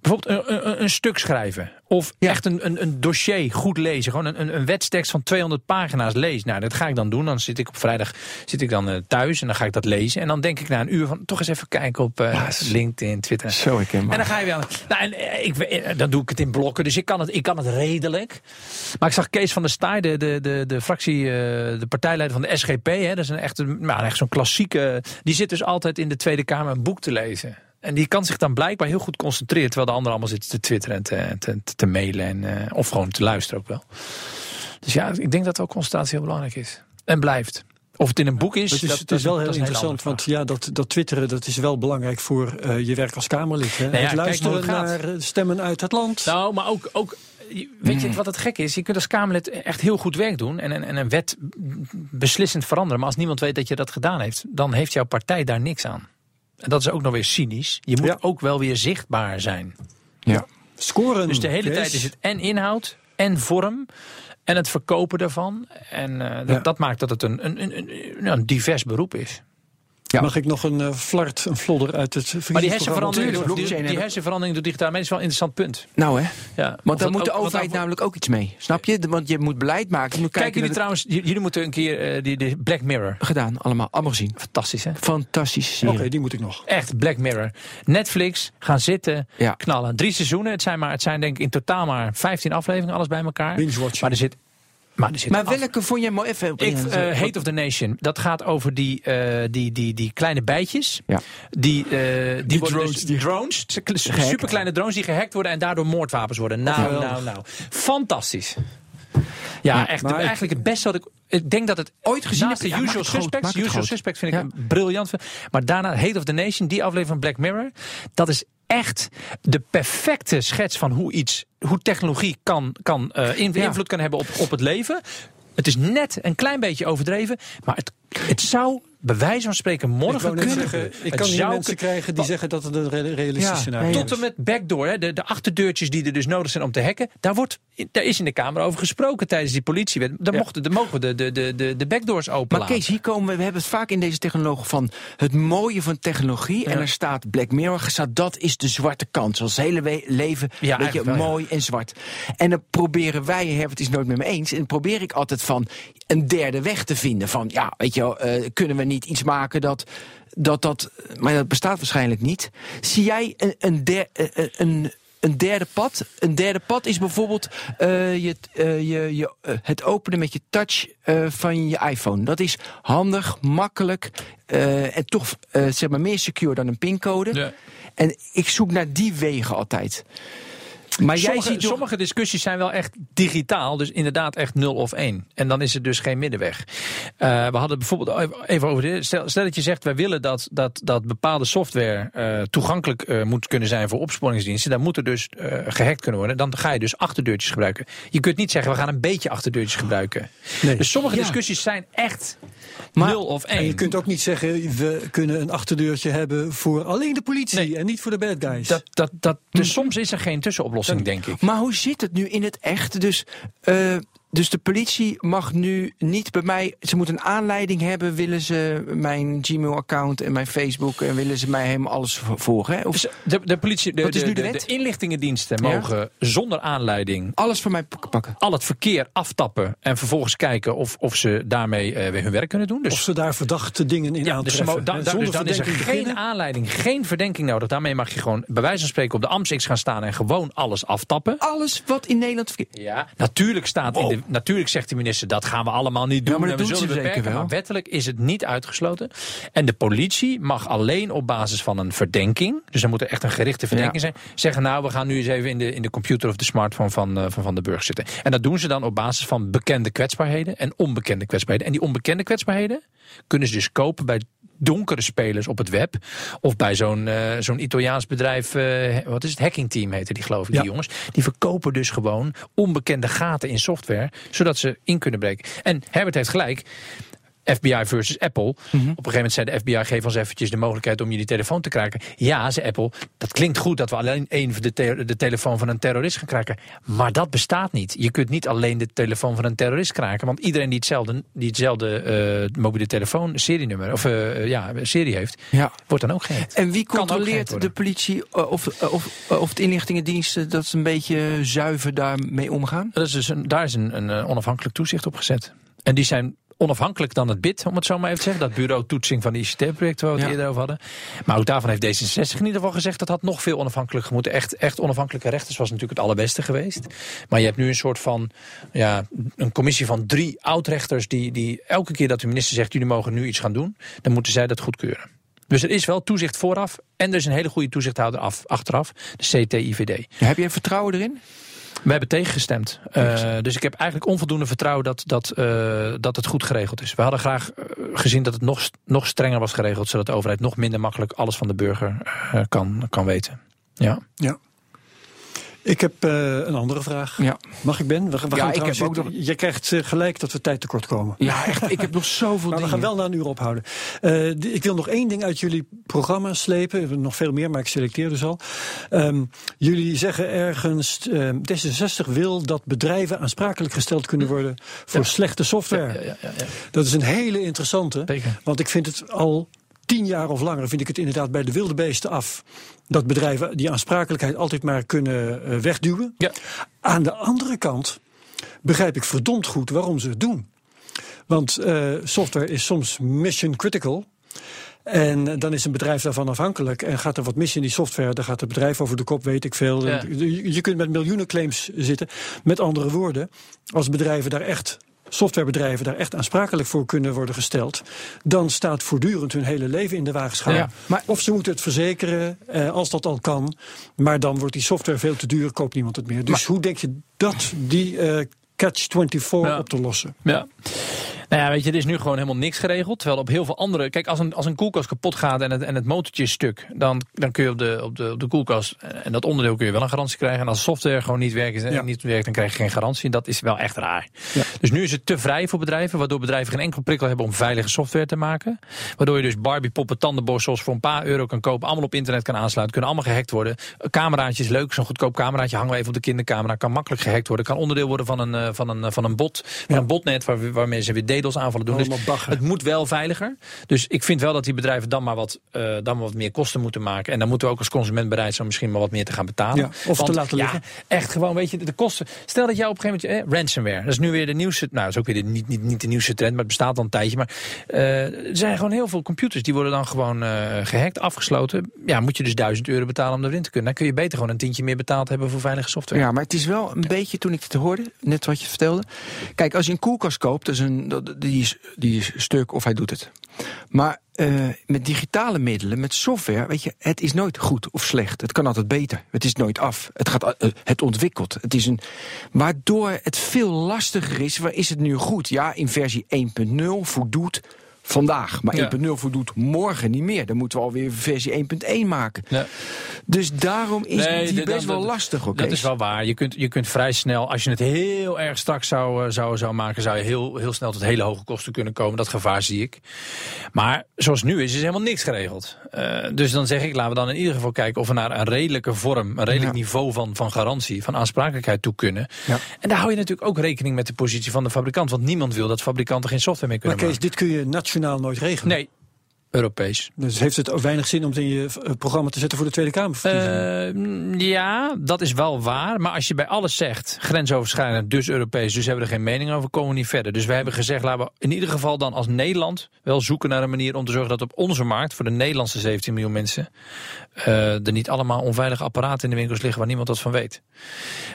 Bijvoorbeeld een, een, een stuk schrijven. Of Ja. echt een, een, een dossier goed lezen. Gewoon een, een, een wetstekst van 200 pagina's lezen. Nou, dat ga ik dan doen. Dan zit ik op vrijdag zit ik dan, eh, thuis en dan ga ik dat lezen. En dan denk ik na een uur van toch eens even kijken op eh, LinkedIn, Twitter. Zo herkenbaar. En dan ga je aan. Nou, en, eh, ik, dan doe ik het in blokken, dus ik kan het, ik kan het redelijk. Maar ik zag Kees van der Staaij, de, de, de, de fractie, eh, de partijleider van de SGP, hè, dat is een echt, nou, echt zo'n klassieke. Die zit dus altijd in de Tweede Kamer een boek te lezen. En die kan zich dan blijkbaar heel goed concentreren, terwijl de anderen allemaal zitten te twitteren en te, te, te mailen. En, eh, of gewoon te luisteren ook wel. Dus ja, ik denk dat wel concentratie heel belangrijk is. En blijft. Of het in een boek is. Het is, dat, het is wel heel interessant, want ja, dat, dat twitteren dat is wel belangrijk voor eh, je werk als Kamerlid. Hè? Nou ja, het luisteren naar eh, stemmen uit het land. Nou, maar ook, ook weet je wat het gek is? Je kunt als Kamerlid echt heel goed werk doen en, en, en een wet beslissend veranderen. Maar als niemand weet dat je dat gedaan heeft, dan heeft jouw partij daar niks aan. En dat is ook nog weer cynisch. Je moet Ja. ook wel weer zichtbaar zijn. Ja. Scoren. Dus de hele tijd is het en inhoud en vorm en het verkopen daarvan. En eh, dat, Ja. dat maakt dat het een, een, een, een, een divers beroep is. Ja. Mag ik nog een eh, flart, een flodder uit het Maar die hersenverandering, die, hersenverandering door digitale mensen is wel een interessant punt. Nou hè, Ja. Want daar moet de overheid namelijk ook iets mee. Snap je? De- Want je moet beleid maken. Je moet Kijken jullie trouwens, jullie moeten een keer eh, die, die Black Mirror. gedaan, allemaal, allemaal gezien. Fantastisch hè? Fantastische Oké, die moet ik nog. Echt Black Mirror. Netflix, gaan zitten, Ja. knallen. Drie seizoenen. Het zijn, maar, het zijn denk ik in totaal maar 15 afleveringen, alles bij elkaar. Binge-watching. Maar er zit. Maar, er zit Maar af- welke vond jij mooi? Even op Ik, eh, Hate of the Nation. Dat gaat over die, eh, die, die, die kleine bijtjes. Ja. Die, eh, die, worden drones dus, die- drones. Superkleine drones die gehackt worden en daardoor moordwapens worden. Nou, nou, nou. Fantastisch. Ja, echt. maar eigenlijk het beste wat ik. Ik denk dat het Ooit gezien naast de heb. Ja, Usual groot, Suspects. Usual. Suspects vind ik Ja. een briljant. film. Maar daarna Hate of the Nation, die aflevering van Black Mirror. Dat is echt de perfecte schets van hoe iets, hoe technologie kan, kan Ja. invloed kan hebben op, op het leven. Het is net een klein beetje overdreven, maar het, het zou bij wijze van spreken morgen kunnen. zeggen, ik Het kan hier zou mensen krijgen die zeggen dat het een re- realistisch Ja, scenario is. tot en met backdoor, hè, de, de achterdeurtjes die er dus nodig zijn om te hacken. Daar, wordt, daar is in de Kamer over gesproken tijdens die politiewet. Daar, Ja. mochten, daar mogen we de, de, de, de, de backdoors open Maar Kees, hier komen we, we hebben het vaak in deze technologie van het mooie van technologie. En er staat Black Mirror, staat dat is de zwarte kant. Zoals het hele leven, Ja, weet je, eigenlijk wel, ja. mooi en zwart. En dan proberen wij, Herbert het is nooit met me eens, en dan probeer ik altijd van een derde weg te vinden. Van ja, weet je wel, eh, kunnen we niet iets maken dat dat, dat, maar dat bestaat waarschijnlijk niet. Zie jij een, een, der, eh, een, een derde pad? Een derde pad is bijvoorbeeld eh, je, eh, je, je, eh, het openen met je touch eh, van je iPhone. Dat is handig, makkelijk eh, en toch eh, zeg maar meer secure dan een pincode. Ja. En ik zoek naar die wegen altijd. Maar jij sommige, ziet toch- sommige discussies zijn wel echt digitaal, dus inderdaad echt 0 of 1. En dan is het dus geen middenweg. Eh, we hadden bijvoorbeeld even over dit. Stel, stel dat je zegt, wij willen dat, dat, dat bepaalde software eh, toegankelijk eh, moet kunnen zijn voor opsporingsdiensten. Dan moet er dus eh, gehackt kunnen worden. Dan ga je dus achterdeurtjes gebruiken. Je kunt niet zeggen, we gaan een beetje achterdeurtjes gebruiken. Nee. Dus sommige Ja. discussies zijn echt Maar- 0 of 1. En je kunt ook niet zeggen, we kunnen een achterdeurtje hebben voor alleen de politie Nee. en niet voor de bad guys. dat, dat, dat, dus soms is er geen tussenoplossing, denk ik. Maar hoe zit het nu in het echt? Dus, eh, dus de politie mag nu niet bij mij. Ze moeten een aanleiding hebben. Willen ze mijn Gmail-account en mijn Facebook. En willen ze mij helemaal alles vo- volgen? Hè? Of Dus de, de politie, de, Wat is de, nu de de- wet? de inlichtingendiensten Ja. mogen zonder aanleiding alles van mij pak- pakken? al het verkeer aftappen en vervolgens kijken of, of ze daarmee eh, weer hun werk kunnen doen. Dus, of ze daar verdachte dingen in ja, dus, aantreffen. zonder dus dan is er geen beginnen. aanleiding, geen verdenking nodig. Daarmee mag je gewoon bij wijze van spreken op de Amstix gaan staan en gewoon alles aftappen. Alles wat in Nederland verkeert. Ja, natuurlijk, staat in de, natuurlijk zegt de minister dat gaan we allemaal niet doen. Ja, maar dat en we doen zullen ze zeker beperken. wel. Maar wettelijk is het niet uitgesloten. En de politie mag alleen op basis van een verdenking, dus er moet er echt een gerichte verdenking zijn, zeggen nou we gaan nu eens even in de, in de computer of de smartphone van, eh, van Van de Burg zitten. En dat doen ze dan op basis van bekende kwetsbaarheden en onbekende kwetsbaarheden. En die onbekende kwetsbaarheden kunnen ze dus kopen bij donkere spelers op het web. Of bij zo'n eh, zo'n Italiaans bedrijf, eh, wat is het, Hacking Team heette die geloof ik, Ja. die jongens. Die verkopen dus gewoon onbekende gaten in software, zodat ze in kunnen breken. En Herbert heeft gelijk. FBI versus Apple. Op een gegeven moment zei de FBI: geef ons eventjes de mogelijkheid om je die telefoon te kraken. Ja, zei Apple, dat klinkt goed dat we alleen één de, te- de telefoon van een terrorist gaan kraken. Maar dat bestaat niet. Je kunt niet alleen de telefoon van een terrorist kraken. Want iedereen die hetzelfde, die hetzelfde eh, mobiele telefoon, serienummer, of eh, ja, serie heeft, Ja. wordt dan ook gehackt. En wie controleert de politie eh, of, eh, of, eh, of de inlichtingendiensten dat ze een beetje zuiver daarmee omgaan? Dat is dus een, daar is een, een eh, onafhankelijk toezicht op gezet. En die zijn onafhankelijk dan het BID, om het zo maar even te zeggen. Dat bureau toetsing van de ICT-projecten waar we het Ja. eerder over hadden. Maar ook daarvan heeft D66 in ieder geval gezegd... dat had nog veel onafhankelijker moeten. Echt, echt onafhankelijke rechters was natuurlijk het allerbeste geweest. Maar je hebt nu een soort van... Ja, een commissie van drie oud-rechters... Die, die elke keer dat de minister zegt... jullie mogen nu iets gaan doen... dan moeten zij dat goedkeuren. Dus er is wel toezicht vooraf... en er is een hele goede toezichthouder af, achteraf. De CTIVD. Heb jij vertrouwen erin? We hebben tegengestemd. Eh, dus ik heb eigenlijk onvoldoende vertrouwen dat, dat, eh, dat het goed geregeld is. We hadden graag eh, gezien dat het nog, nog strenger was geregeld, zodat de overheid nog minder makkelijk alles van de burger kan, kan weten. Ja. Ja. Ik heb eh, een andere vraag. Ja. Mag ik, Ben? We, we Ja, gaan ik trouwens- heb ook nog- Je krijgt eh, gelijk dat we tijd tekort komen. Ja, echt. Ik heb nog zoveel Maar we dingen. gaan wel naar een uur ophouden. Eh, ik wil nog één ding uit jullie programma slepen. Nog veel meer, maar ik selecteer dus al. Ehm, jullie zeggen ergens, ehm, D66 wil dat bedrijven aansprakelijk gesteld kunnen worden voor slechte software. Ja, ja, ja, ja. Dat is een hele interessante. Want ik vind het al tien jaar of langer vind ik het inderdaad bij de wilde beesten af. Dat bedrijven die aansprakelijkheid altijd maar kunnen uh, wegduwen. Ja. Aan de andere kant begrijp ik verdomd goed waarom ze het doen. Want uh, software is soms mission critical. En dan is een bedrijf daarvan afhankelijk. En gaat er wat mis in die software, dan gaat het bedrijf over de kop, weet ik veel. Ja. Je kunt met miljoenen claims zitten. Met andere woorden, als bedrijven daar echt softwarebedrijven daar echt aansprakelijk voor kunnen worden gesteld, dan staat voortdurend hun hele leven in de wagenschaal. Ja, maar of ze moeten het verzekeren, eh, als dat al kan, maar dan wordt die software veel te duur, koopt niemand het meer. Dus Maar- hoe denk je dat die eh, catch-24 Ja. op te lossen? Ja. Nou ja, weet je, er is nu gewoon helemaal niks geregeld. Terwijl op heel veel andere. Kijk, als een, als een koelkast kapot gaat en het, en het motortje is stuk. Dan, dan kun je op de, op, de, op de koelkast. En dat onderdeel kun je wel een garantie krijgen. En als software gewoon niet werkt, Ja. niet werkt dan krijg je geen garantie. En dat is wel echt raar. Ja. Dus nu is het te vrij voor bedrijven. Waardoor bedrijven geen enkel prikkel hebben om veilige software te maken. Waardoor je dus Barbie poppen, tandenborstels voor een paar euro kan kopen. Allemaal op internet kan aansluiten. Kunnen allemaal gehackt worden. Cameraatjes, leuk. Zo'n goedkoop cameraatje hangen we even op de kindercamera. Kan makkelijk gehackt worden. Kan onderdeel worden van een, eh, van een, eh, van een bot. Van Ja. een botnet waar, waarmee ze weer DDoS aanvallen doen. Dus bagger. het moet wel veiliger. Dus ik vind wel dat die bedrijven dan maar wat, eh, dan maar wat meer kosten moeten maken. En dan moeten we ook als consument bereid zijn misschien maar wat meer te gaan betalen. Ja, of te laten ja, liggen. echt gewoon, weet je, de kosten. Stel dat jij op een gegeven moment, eh, ransomware, dat is nu weer de nieuwste, nou, dat is ook weer de, niet, niet, niet de nieuwste trend, maar het bestaat al een tijdje. Maar eh, er zijn gewoon heel veel computers die worden dan gewoon eh, gehackt, afgesloten. Ja, moet je dus 1000 euro betalen om erin te kunnen. Dan kun je beter gewoon een tientje meer betaald hebben voor veilige software. Ja, maar het is wel een beetje, toen ik het hoorde, net wat je vertelde. Kijk, als je een koelkast koopt, dat is een, dat- die, is, die is stuk of hij doet het. Maar eh, met digitale middelen, met software, weet je, het is nooit goed of slecht. Het kan altijd beter. Het is nooit af. Het, gaat, eh, het ontwikkelt. Het is een, waardoor het veel lastiger is. Waar is het nu goed? Ja, in versie 1.0 voldoet vandaag. Maar Ja. 1.0 voldoet morgen niet meer. Dan moeten we alweer versie 1.1 maken. Ja. Dus daarom is Nee, die best wel lastig. oké? Dat is wel waar. Je kunt, je kunt vrij snel, als je het heel erg strak zou, eh, zou, zou maken, zou je heel, heel snel tot hele hoge kosten kunnen komen. Dat gevaar zie ik. Maar zoals het nu is, is helemaal niks geregeld. Eh, dus dan zeg ik, laten we dan in ieder geval kijken of we naar een redelijke vorm, een redelijk Ja. niveau van, van garantie, van aansprakelijkheid toe kunnen. Ja. En daar hou je natuurlijk ook rekening met de positie van de fabrikant. Want niemand wil dat fabrikanten geen software meer Maar kunnen Kees, dit kun je nationaal nooit regelen. maken. Nee, Europees. Dus heeft het ook weinig zin om het in je eh, programma te zetten voor de Tweede Kamerverkiezingen? Eh, ja, dat is wel waar. Maar als je bij alles zegt, grensoverschrijdend, dus Europees, dus hebben we er geen mening over, komen we niet verder. Dus we hebben gezegd, laten we in ieder geval dan als Nederland wel zoeken naar een manier om te zorgen dat op onze markt, voor de Nederlandse 17 miljoen mensen, eh, er niet allemaal onveilige apparaten in de winkels liggen waar niemand wat van weet.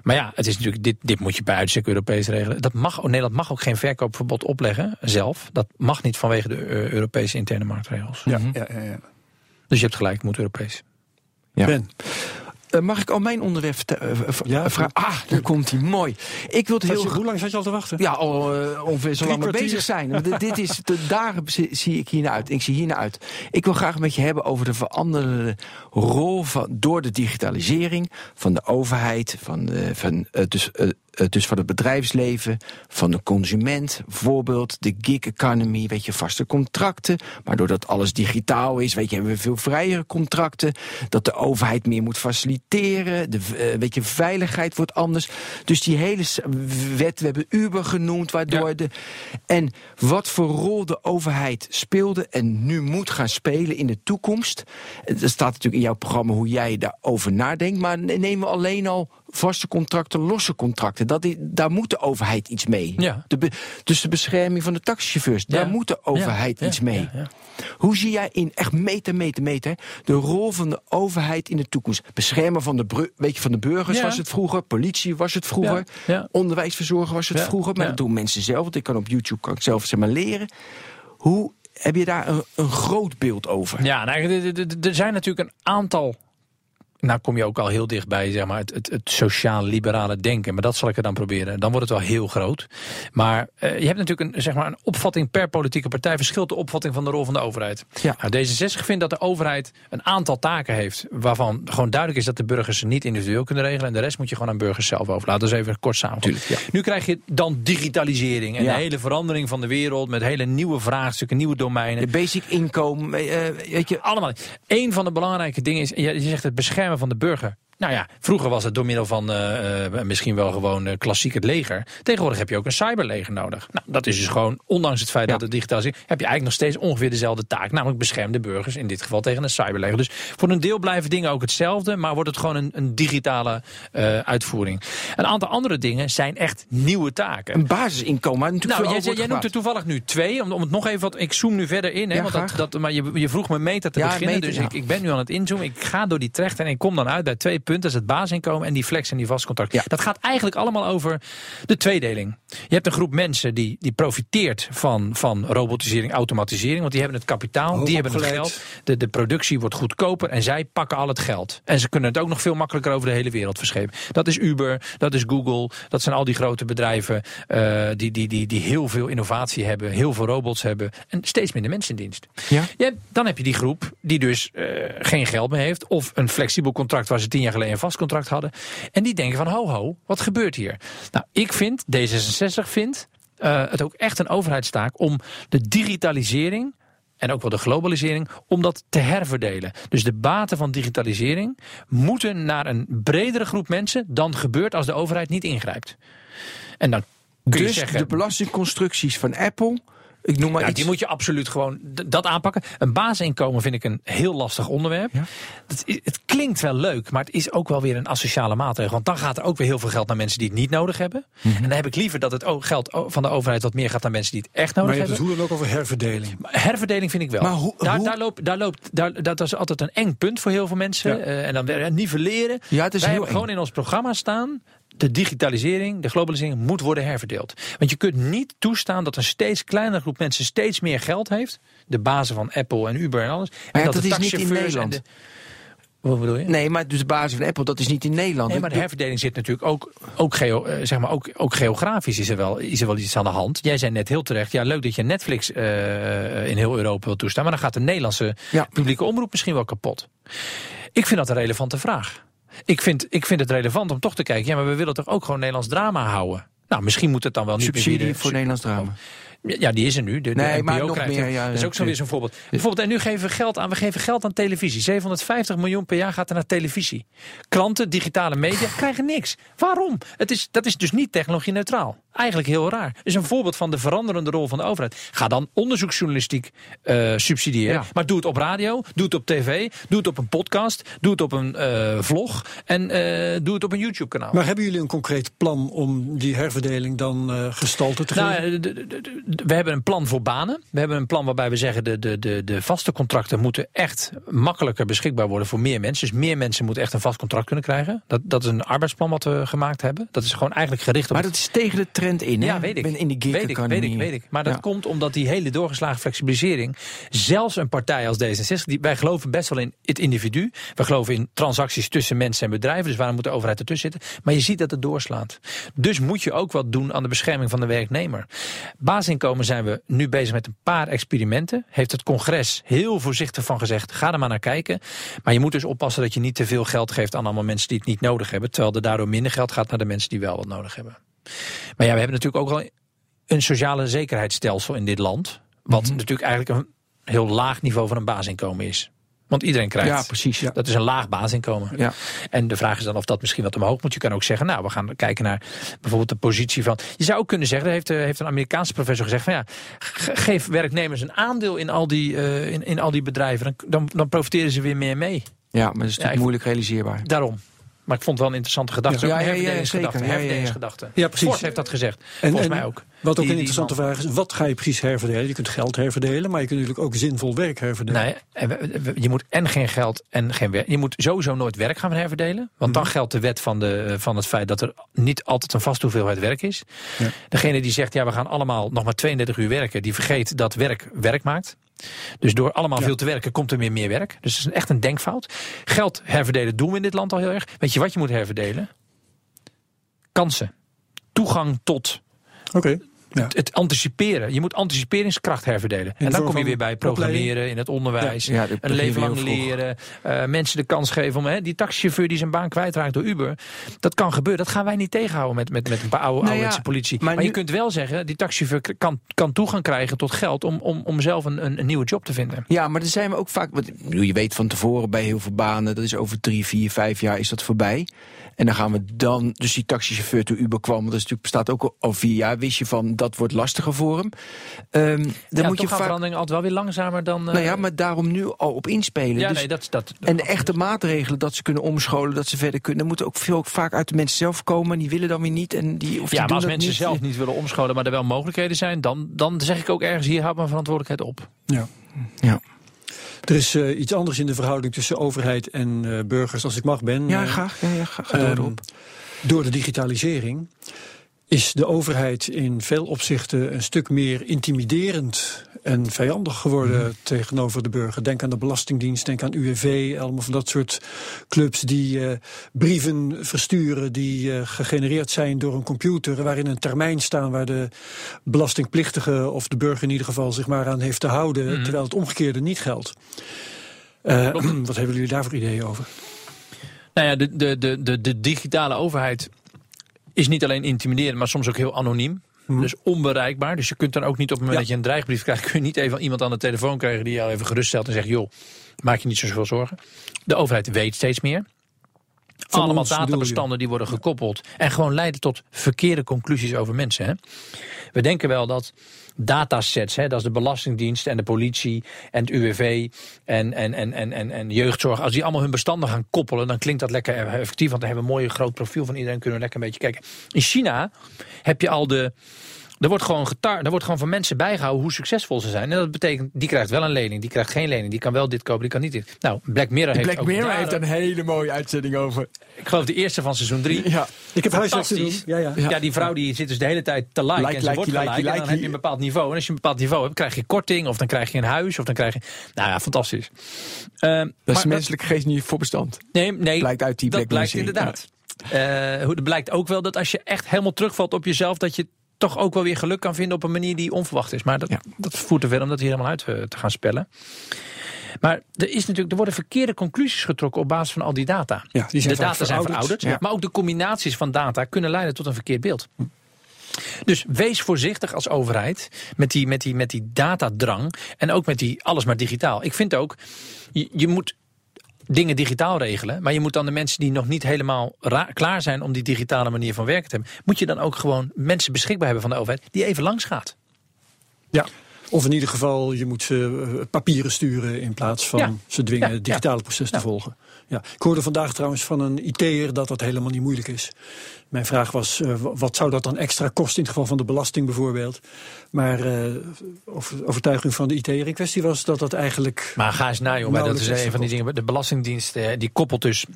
Maar ja, het is natuurlijk, dit, dit moet je bij uitstek Europees regelen. Dat mag, Nederland mag ook geen verkoopverbod opleggen zelf. Dat mag niet vanwege de Europese interne marktregels. Ja, ja, ja, ja. Dus je hebt gelijk, het moet Europees. Ja. Ben, Eh, mag ik al mijn onderwerp eh, Ja, vragen? Ah, daar komt hij mooi. Ik wil heel je- graag. hoe lang zat je al te wachten? Ja, al eh, ongeveer zo lang bezig zijn. Want dit- is, de, daar zie, zie ik hier naar uit. Ik zie hier naar uit. Ik wil graag met je hebben over de veranderende rol van, door de digitalisering van de overheid, van, de, van, eh, dus, eh, eh, dus van het bedrijfsleven, van de consument. Bijvoorbeeld de gig economy, weet je, vaste contracten. Maar doordat alles digitaal is, weet je, hebben we veel vrijere contracten. Dat de overheid meer moet faciliteren. De eh, weet je, veiligheid wordt anders. Dus die hele wet, we hebben Uber genoemd, waardoor Ja. de. En wat voor rol de overheid speelde en nu moet gaan spelen in de toekomst. Er staat natuurlijk in jouw programma hoe jij daarover nadenkt. Maar nemen we alleen al vaste contracten, losse contracten. Dat daar moet de overheid iets mee. Ja. De be- dus de bescherming van de taxichauffeurs, Ja. daar moet de overheid Ja, iets mee. Hoe zie jij in echt meter, meter, meter de rol van de overheid in de toekomst? Beschermen van de, weet je, van de burgers was het vroeger, politie was het vroeger, onderwijsverzorger was het vroeger, maar dat doen mensen zelf. Want ik kan op YouTube kan ik zelf zeg maar leren. Hoe heb je daar een, een groot beeld over? Ja, nou, er zijn natuurlijk een aantal. Nou kom je ook al heel dichtbij zeg maar, het, het, het sociaal-liberale denken. Maar dat zal ik er dan proberen. Dan wordt het wel heel groot. Maar eh, je hebt natuurlijk een, zeg maar, een opvatting per politieke partij. Verschilt de opvatting van de rol van de overheid. Ja. Nou, D66 vindt dat de overheid een aantal taken heeft. Waarvan gewoon duidelijk is dat de burgers ze niet individueel kunnen regelen. En de rest moet je gewoon aan burgers zelf overlaten. Dus even kort. Tuurlijk, ja. Nu krijg je dan digitalisering. En Ja. de hele verandering van de wereld. Met hele nieuwe vraagstukken, nieuwe domeinen. De basic inkomen, eh, weet je, Allemaal. Een van de belangrijke dingen is, je je zegt het beschermen van de burger. Nou ja, vroeger was het door middel van uh, uh, misschien wel gewoon uh, klassiek het leger. Tegenwoordig heb je ook een cyberleger nodig. Nou, dat is dus gewoon, ondanks het feit ja. dat het digitaal is, heb je eigenlijk nog steeds ongeveer dezelfde taak. Namelijk beschermde burgers, in dit geval tegen een cyberleger. Dus voor een deel blijven dingen ook hetzelfde, maar wordt het gewoon een, een digitale uitvoering. Een aantal andere dingen zijn echt nieuwe taken. Een basisinkomen. Nou, jij, jij, jij noemt er toevallig nu twee, om, om het nog even wat. Ik zoom nu verder in, hè, Ja, want dat, dat, maar je, je vroeg me meta te Ja, beginnen, dus ik, ik ben nu aan het inzoomen. Ik ga door die trecht en ik kom dan uit bij twee punten. Dat is het basisinkomen en die flex en die vastcontract. Ja. Dat gaat eigenlijk allemaal over de tweedeling. Je hebt een groep mensen die, die profiteert van, van robotisering, automatisering. Want die hebben het kapitaal, Hoog die hebben het geld. De, de productie wordt goedkoper en zij pakken al het geld. En ze kunnen het ook nog veel makkelijker over de hele wereld verschepen. Dat is Uber, dat is Google. Dat zijn al die grote bedrijven eh, die, die, die, die heel veel innovatie hebben. Heel veel robots hebben. En steeds minder mensen in dienst. Ja. Dan heb je die groep die dus eh, geen geld meer heeft. Of een flexibel contract waar ze tien jaar geleden een vast contract hadden. En die denken van ho ho, wat gebeurt hier? Nou, ik vind, D66 vindt eh, het ook echt een overheidstaak om de digitalisering en ook wel de globalisering, om dat te herverdelen. Dus de baten van digitalisering moeten naar een bredere groep mensen dan gebeurt als de overheid niet ingrijpt. En dan kun je Dus zeggen, de belastingconstructies van Apple, ik noem maar ja, iets. die moet je absoluut gewoon dat aanpakken. Een basisinkomen vind ik een heel lastig onderwerp. Ja. Dat i- het klinkt wel leuk, maar het is ook wel weer een asociale maatregel. Want dan gaat er ook weer heel veel geld naar mensen die het niet nodig hebben. Mhm. En dan heb ik liever dat het geld van de overheid wat meer gaat naar mensen die het echt Maar nodig je hebt hebben. het hoe dan ook over herverdeling. Maar Herverdeling vind ik wel. Maar hoe- daar, hoe- daar loopt, daar loopt, daar, dat is altijd een eng punt voor heel veel mensen. Ja. Eh, en dan weer nivelleren. Ja, het is Wij heel hebben gewoon in ons programma staan. De digitalisering, de globalisering moet worden herverdeeld. Want je kunt niet toestaan dat een steeds kleinere groep mensen steeds meer geld heeft. De bazen van Apple en Uber en alles. en ja, dat, dat de is niet in Nederland. de- Wat bedoel je? Nee, maar dus de basis van Apple, dat is niet in Nederland. Nee, maar de herverdeling zit natuurlijk ook, ook, geo, eh, zeg maar ook, ook geografisch is er, wel, is er wel iets aan de hand. Jij zei net heel terecht, ja leuk dat je Netflix eh, in heel Europa wil toestaan, maar dan gaat de Nederlandse Ja. publieke omroep misschien wel kapot. Ik vind dat een relevante vraag. Ik vind, ik vind het relevant om toch te kijken, ja maar we willen toch ook gewoon Nederlands drama houden. Nou, misschien moet het dan wel niet meer subsidie voor Nederlands drama. Ja, die is er nu. De, de Nee, maar nog krijgt meer, er- ja, dat is ook zo weer zo'n voorbeeld. Bijvoorbeeld, en nu geven we geld aan, we geven geld aan televisie. 750 miljoen per jaar gaat er naar televisie. Klanten, digitale media krijgen niks. Waarom? Het is, dat is dus niet technologie neutraal. Eigenlijk heel raar. is een voorbeeld van de veranderende rol van de overheid. Ga dan onderzoeksjournalistiek eh, subsidiëren. Ja. Maar doe het op radio, doe het op tv, doe het op een podcast, doe het op een eh, vlog en eh, doe het op een YouTube kanaal. Maar hebben jullie een concreet plan om die herverdeling dan gestalte te geven? Nou, we hebben een plan voor banen. We hebben een plan waarbij we zeggen de, de, de, de vaste contracten moeten echt makkelijker beschikbaar worden voor meer mensen. Dus meer mensen moeten echt een vast contract kunnen krijgen. Dat, dat is een arbeidsplan wat we gemaakt hebben. Dat is gewoon eigenlijk gericht op Maar dat is tegen de trend in, hè? ja, weet ik. ben in die gig weet ik, weet ik, weet ik. Maar dat Ja. komt omdat die hele doorgeslagen flexibilisering, zelfs een partij als D66, die, wij geloven best wel in het individu. We geloven in transacties tussen mensen en bedrijven. Dus waarom moet de overheid ertussen zitten? Maar je ziet dat het doorslaat. Dus moet je ook wat doen aan de bescherming van de werknemer. Basisinkomen zijn we nu bezig met een paar experimenten. Heeft het congres heel voorzichtig van gezegd, ga er maar naar kijken. Maar je moet dus oppassen dat je niet te veel geld geeft aan allemaal mensen die het niet nodig hebben. Terwijl er daardoor minder geld gaat naar de mensen die wel wat nodig hebben. Maar ja, we hebben natuurlijk ook wel een sociale zekerheidsstelsel in dit land. Wat Mhm. natuurlijk eigenlijk een heel laag niveau van een basisinkomen is. Want iedereen krijgt. Ja, precies. Ja. Dat is een laag basisinkomen. Ja. En de vraag is dan of dat misschien wat omhoog moet. Je kan ook zeggen, nou, we gaan kijken naar bijvoorbeeld de positie van. Je zou ook kunnen zeggen, heeft, eh, heeft een Amerikaanse professor gezegd: van ja, ge- geef werknemers een aandeel in al die, eh, in, in al die bedrijven. Dan, dan, dan profiteren ze weer meer mee. ja, maar dat is natuurlijk moeilijk realiseerbaar. Daarom. Maar ik vond het wel een interessante gedachte. Ja, ja, herverdelingsgedachte. Ja, ja, ja. herverdelingsgedachte. Ja, precies. Ford heeft dat gezegd. En- Volgens en mij ook. Wat ook Die- een interessante vraag is, wat ga je precies herverdelen? Je kunt geld herverdelen, maar je kunt natuurlijk ook zinvol werk herverdelen. Nee, en we- we- je moet en geen geld en geen werk. Je moet sowieso nooit werk gaan herverdelen. Want Mhm. dan geldt de wet van, de, van het feit dat er niet altijd een vaste hoeveelheid werk is. Ja. Degene die zegt, ja, we gaan allemaal nog maar 32 uur werken, die vergeet dat werk werk maakt. Dus door allemaal Ja. veel te werken komt er weer meer werk. Dus dat is echt een denkfout. Geld herverdelen doen we in dit land al heel erg. Weet je wat je moet herverdelen? Kansen. Toegang tot Oké. Ja. Het, het anticiperen. Je moet anticiperingskracht herverdelen. En dan kom je weer bij programmeren in het onderwijs. Ja, een leven lang leren. eh, mensen de kans geven om hè, die taxichauffeur die zijn baan kwijtraakt door Uber. Dat kan gebeuren. Dat gaan wij niet tegenhouden met, met, met een paar oude, Nou ja, politie. maar Maar, je kunt wel zeggen, die taxichauffeur kan, kan toegang krijgen tot geld om, om, om zelf een, een, een nieuwe job te vinden. Ja, maar dan zijn we ook vaak. Want, bedoel, je weet van tevoren bij heel veel banen, dat is over drie, vier, vijf jaar is dat voorbij. En dan gaan we dan, dus die taxichauffeur toen Uber kwam, dat is natuurlijk, bestaat ook al, al vier jaar, wist je van dat wordt lastiger voor hem. Ehm, dan ja, moet toch je vaak. veranderingen altijd wel weer langzamer dan... eh, Nou ja, maar daarom nu al op inspelen. ja, Dus- nee, dat, dat, en de echte maatregelen dat ze kunnen omscholen, dat ze verder kunnen, dat moet ook veel vaak uit de mensen zelf komen. En die willen dan weer niet. En die, of die Ja, maar doen als dat mensen niet. zelf niet willen omscholen, maar er wel mogelijkheden zijn, dan, dan zeg ik ook ergens, hier houdt mijn verantwoordelijkheid op. Ja. Ja. Er is eh, iets anders in de verhouding tussen overheid en eh, burgers, als ik mag ben. Ja, Eh, graag. Ja, ja, ga, ga door Ehm. Door de digitalisering is de overheid in veel opzichten een stuk meer intimiderend en vijandig geworden Mhm. tegenover de burger. Denk aan de Belastingdienst, denk aan UWV, allemaal van dat soort clubs die eh, brieven versturen die eh, gegenereerd zijn door een computer, waarin een termijn staan waar de belastingplichtige of de burger in ieder geval zich maar aan heeft te houden, Mhm. terwijl het omgekeerde niet geldt. Eh, *clears throat* wat hebben jullie daar voor ideeën over? Nou ja, de, de, de, de digitale overheid is niet alleen intimiderend, maar soms ook heel anoniem. Mhm. Dus onbereikbaar. Dus je kunt dan ook niet op het moment Ja. dat je een dreigbrief krijgt, kun je niet even iemand aan de telefoon krijgen die jou even geruststelt en zegt: joh, maak je niet zoveel zorgen. De overheid weet steeds meer. Van Allemaal databestanden die worden gekoppeld. En gewoon leiden tot verkeerde conclusies over mensen. Hè? We denken wel dat datasets, hè, dat is de Belastingdienst en de politie en het UWV en, en, en, en, en, en jeugdzorg. Als die allemaal hun bestanden gaan koppelen, dan klinkt dat lekker effectief. Want dan hebben we een mooi groot profiel van iedereen. Kunnen we lekker een beetje kijken. In China heb je al de. Er wordt, gewoon getar, er wordt gewoon van mensen bijgehouden hoe succesvol ze zijn. En dat betekent, die krijgt wel een lening, die krijgt geen lening. Die kan wel dit kopen, die kan niet dit. Nou, Black Mirror heeft Black ook Mirror daar- heeft een hele mooie uitzending over. Ik geloof de eerste van seizoen 3. Ja. Ik heb. Fantastisch. Ja, ja. Ja. die vrouw die zit dus de hele tijd te liken. Like, en ze like, wordt like, gelijk. like, en dan heb je een bepaald niveau. En als je een bepaald niveau hebt, krijg je korting. Of dan krijg je een huis. Of dan krijg je... Nou ja, fantastisch. Ehm, Dat is maar de menselijke geest niet voor bestand. Nee, nee Blijkt uit die dat Black blijkt Mirror inderdaad. Eh, hoe- het blijkt ook wel dat als je echt helemaal terugvalt op jezelf... dat je toch ook wel weer geluk kan vinden op een manier die onverwacht is. Maar dat, Ja. dat voert er ver om dat hier helemaal uit eh, te gaan spellen. Maar er, is natuurlijk, er worden verkeerde conclusies getrokken op basis van al die data. Ja, die zijn de data zijn verouderd, Ja. maar ook de combinaties van data kunnen leiden tot een verkeerd beeld. Dus wees voorzichtig als overheid met die, met die, met die datadrang en ook met die alles maar digitaal. Ik vind ook, je, je moet dingen digitaal regelen, maar je moet dan de mensen die nog niet helemaal klaar zijn om die digitale manier van werken te hebben, moet je dan ook gewoon mensen beschikbaar hebben van de overheid die even langs gaat. Ja. Of in ieder geval, je moet ze eh, papieren sturen in plaats van Ja. ze dwingen het digitale proces te volgen. Ja. Ik hoorde vandaag trouwens van een IT'er dat dat helemaal niet moeilijk is. Mijn vraag was, eh, wat zou dat dan extra kosten in het geval van de belasting bijvoorbeeld? Maar over- overtuiging van de IT'er in kwestie was dat dat eigenlijk... Maar ga eens na, joh. Maar dat is een van die dingen. De Belastingdienst die koppelt dus.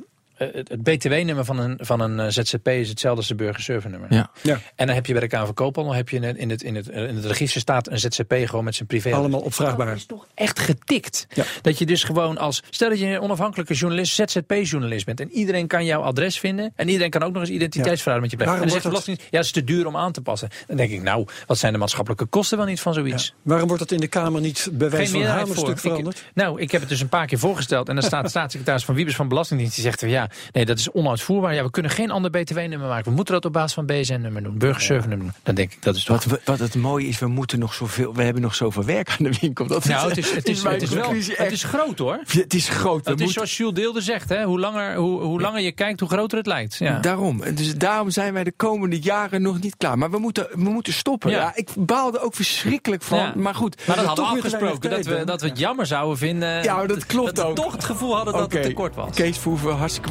Eh, Het het BTW-nummer van een, van een eh, ZZP is hetzelfde als de burgerservice-nummer. Ja. Ja, En dan heb je bij de Kamer van Koophandel heb je in het, in, het, in, het, in het register staat een ZZP gewoon met zijn privé. allemaal opvraagbaar. Dat is toch echt getikt. Ja. Dat je dus gewoon als. Stel dat je een onafhankelijke journalist, ZZP-journalist bent. En iedereen kan jouw adres vinden. En iedereen kan ook nog eens identiteitsfraude met je plegen. En Waarom dan zegt de wordt Belastingdienst. Ja, het is te duur om aan te passen. Dan denk ik, nou, wat zijn de maatschappelijke kosten wel niet van zoiets? Ja. Waarom wordt dat in de Kamer niet bij wijze Geen van meerderheid voor. hamerstuk Ik, veranderd? nou, ik heb het dus een paar keer voorgesteld. En dan staat *laughs* de staatssecretaris van Wiebes van Belastingdienst. Die zegt, ja, nee, dat is onuitvoerbaar. Ja, we kunnen geen ander BTW-nummer maken. We moeten dat op basis van BSN-nummer doen. Burgerservice-nummer doen. Dan denk ik, dat is toch... Wat, wat het mooie is, we moeten nog zoveel. We hebben nog zoveel werk aan de winkel. Dat Nou, het is, het *laughs* is, het is, wel, conclusie het is groot hoor. Het is groot. Het is zoals Jules Deelder zegt, hè? Hoe, langer, hoe, hoe langer je kijkt, hoe groter het lijkt. Ja. Daarom. Dus daarom zijn wij de komende jaren nog niet klaar. Maar we moeten, we moeten stoppen. Ja. Ja. ik baalde ook verschrikkelijk van. Ja. Maar goed. Maar dat hadden we afgesproken, dat we, dat we het jammer zouden vinden. Ja, dat klopt dat we ook. toch het gevoel hadden dat Oké. het tekort was. Kees Verhoeven, hartstikke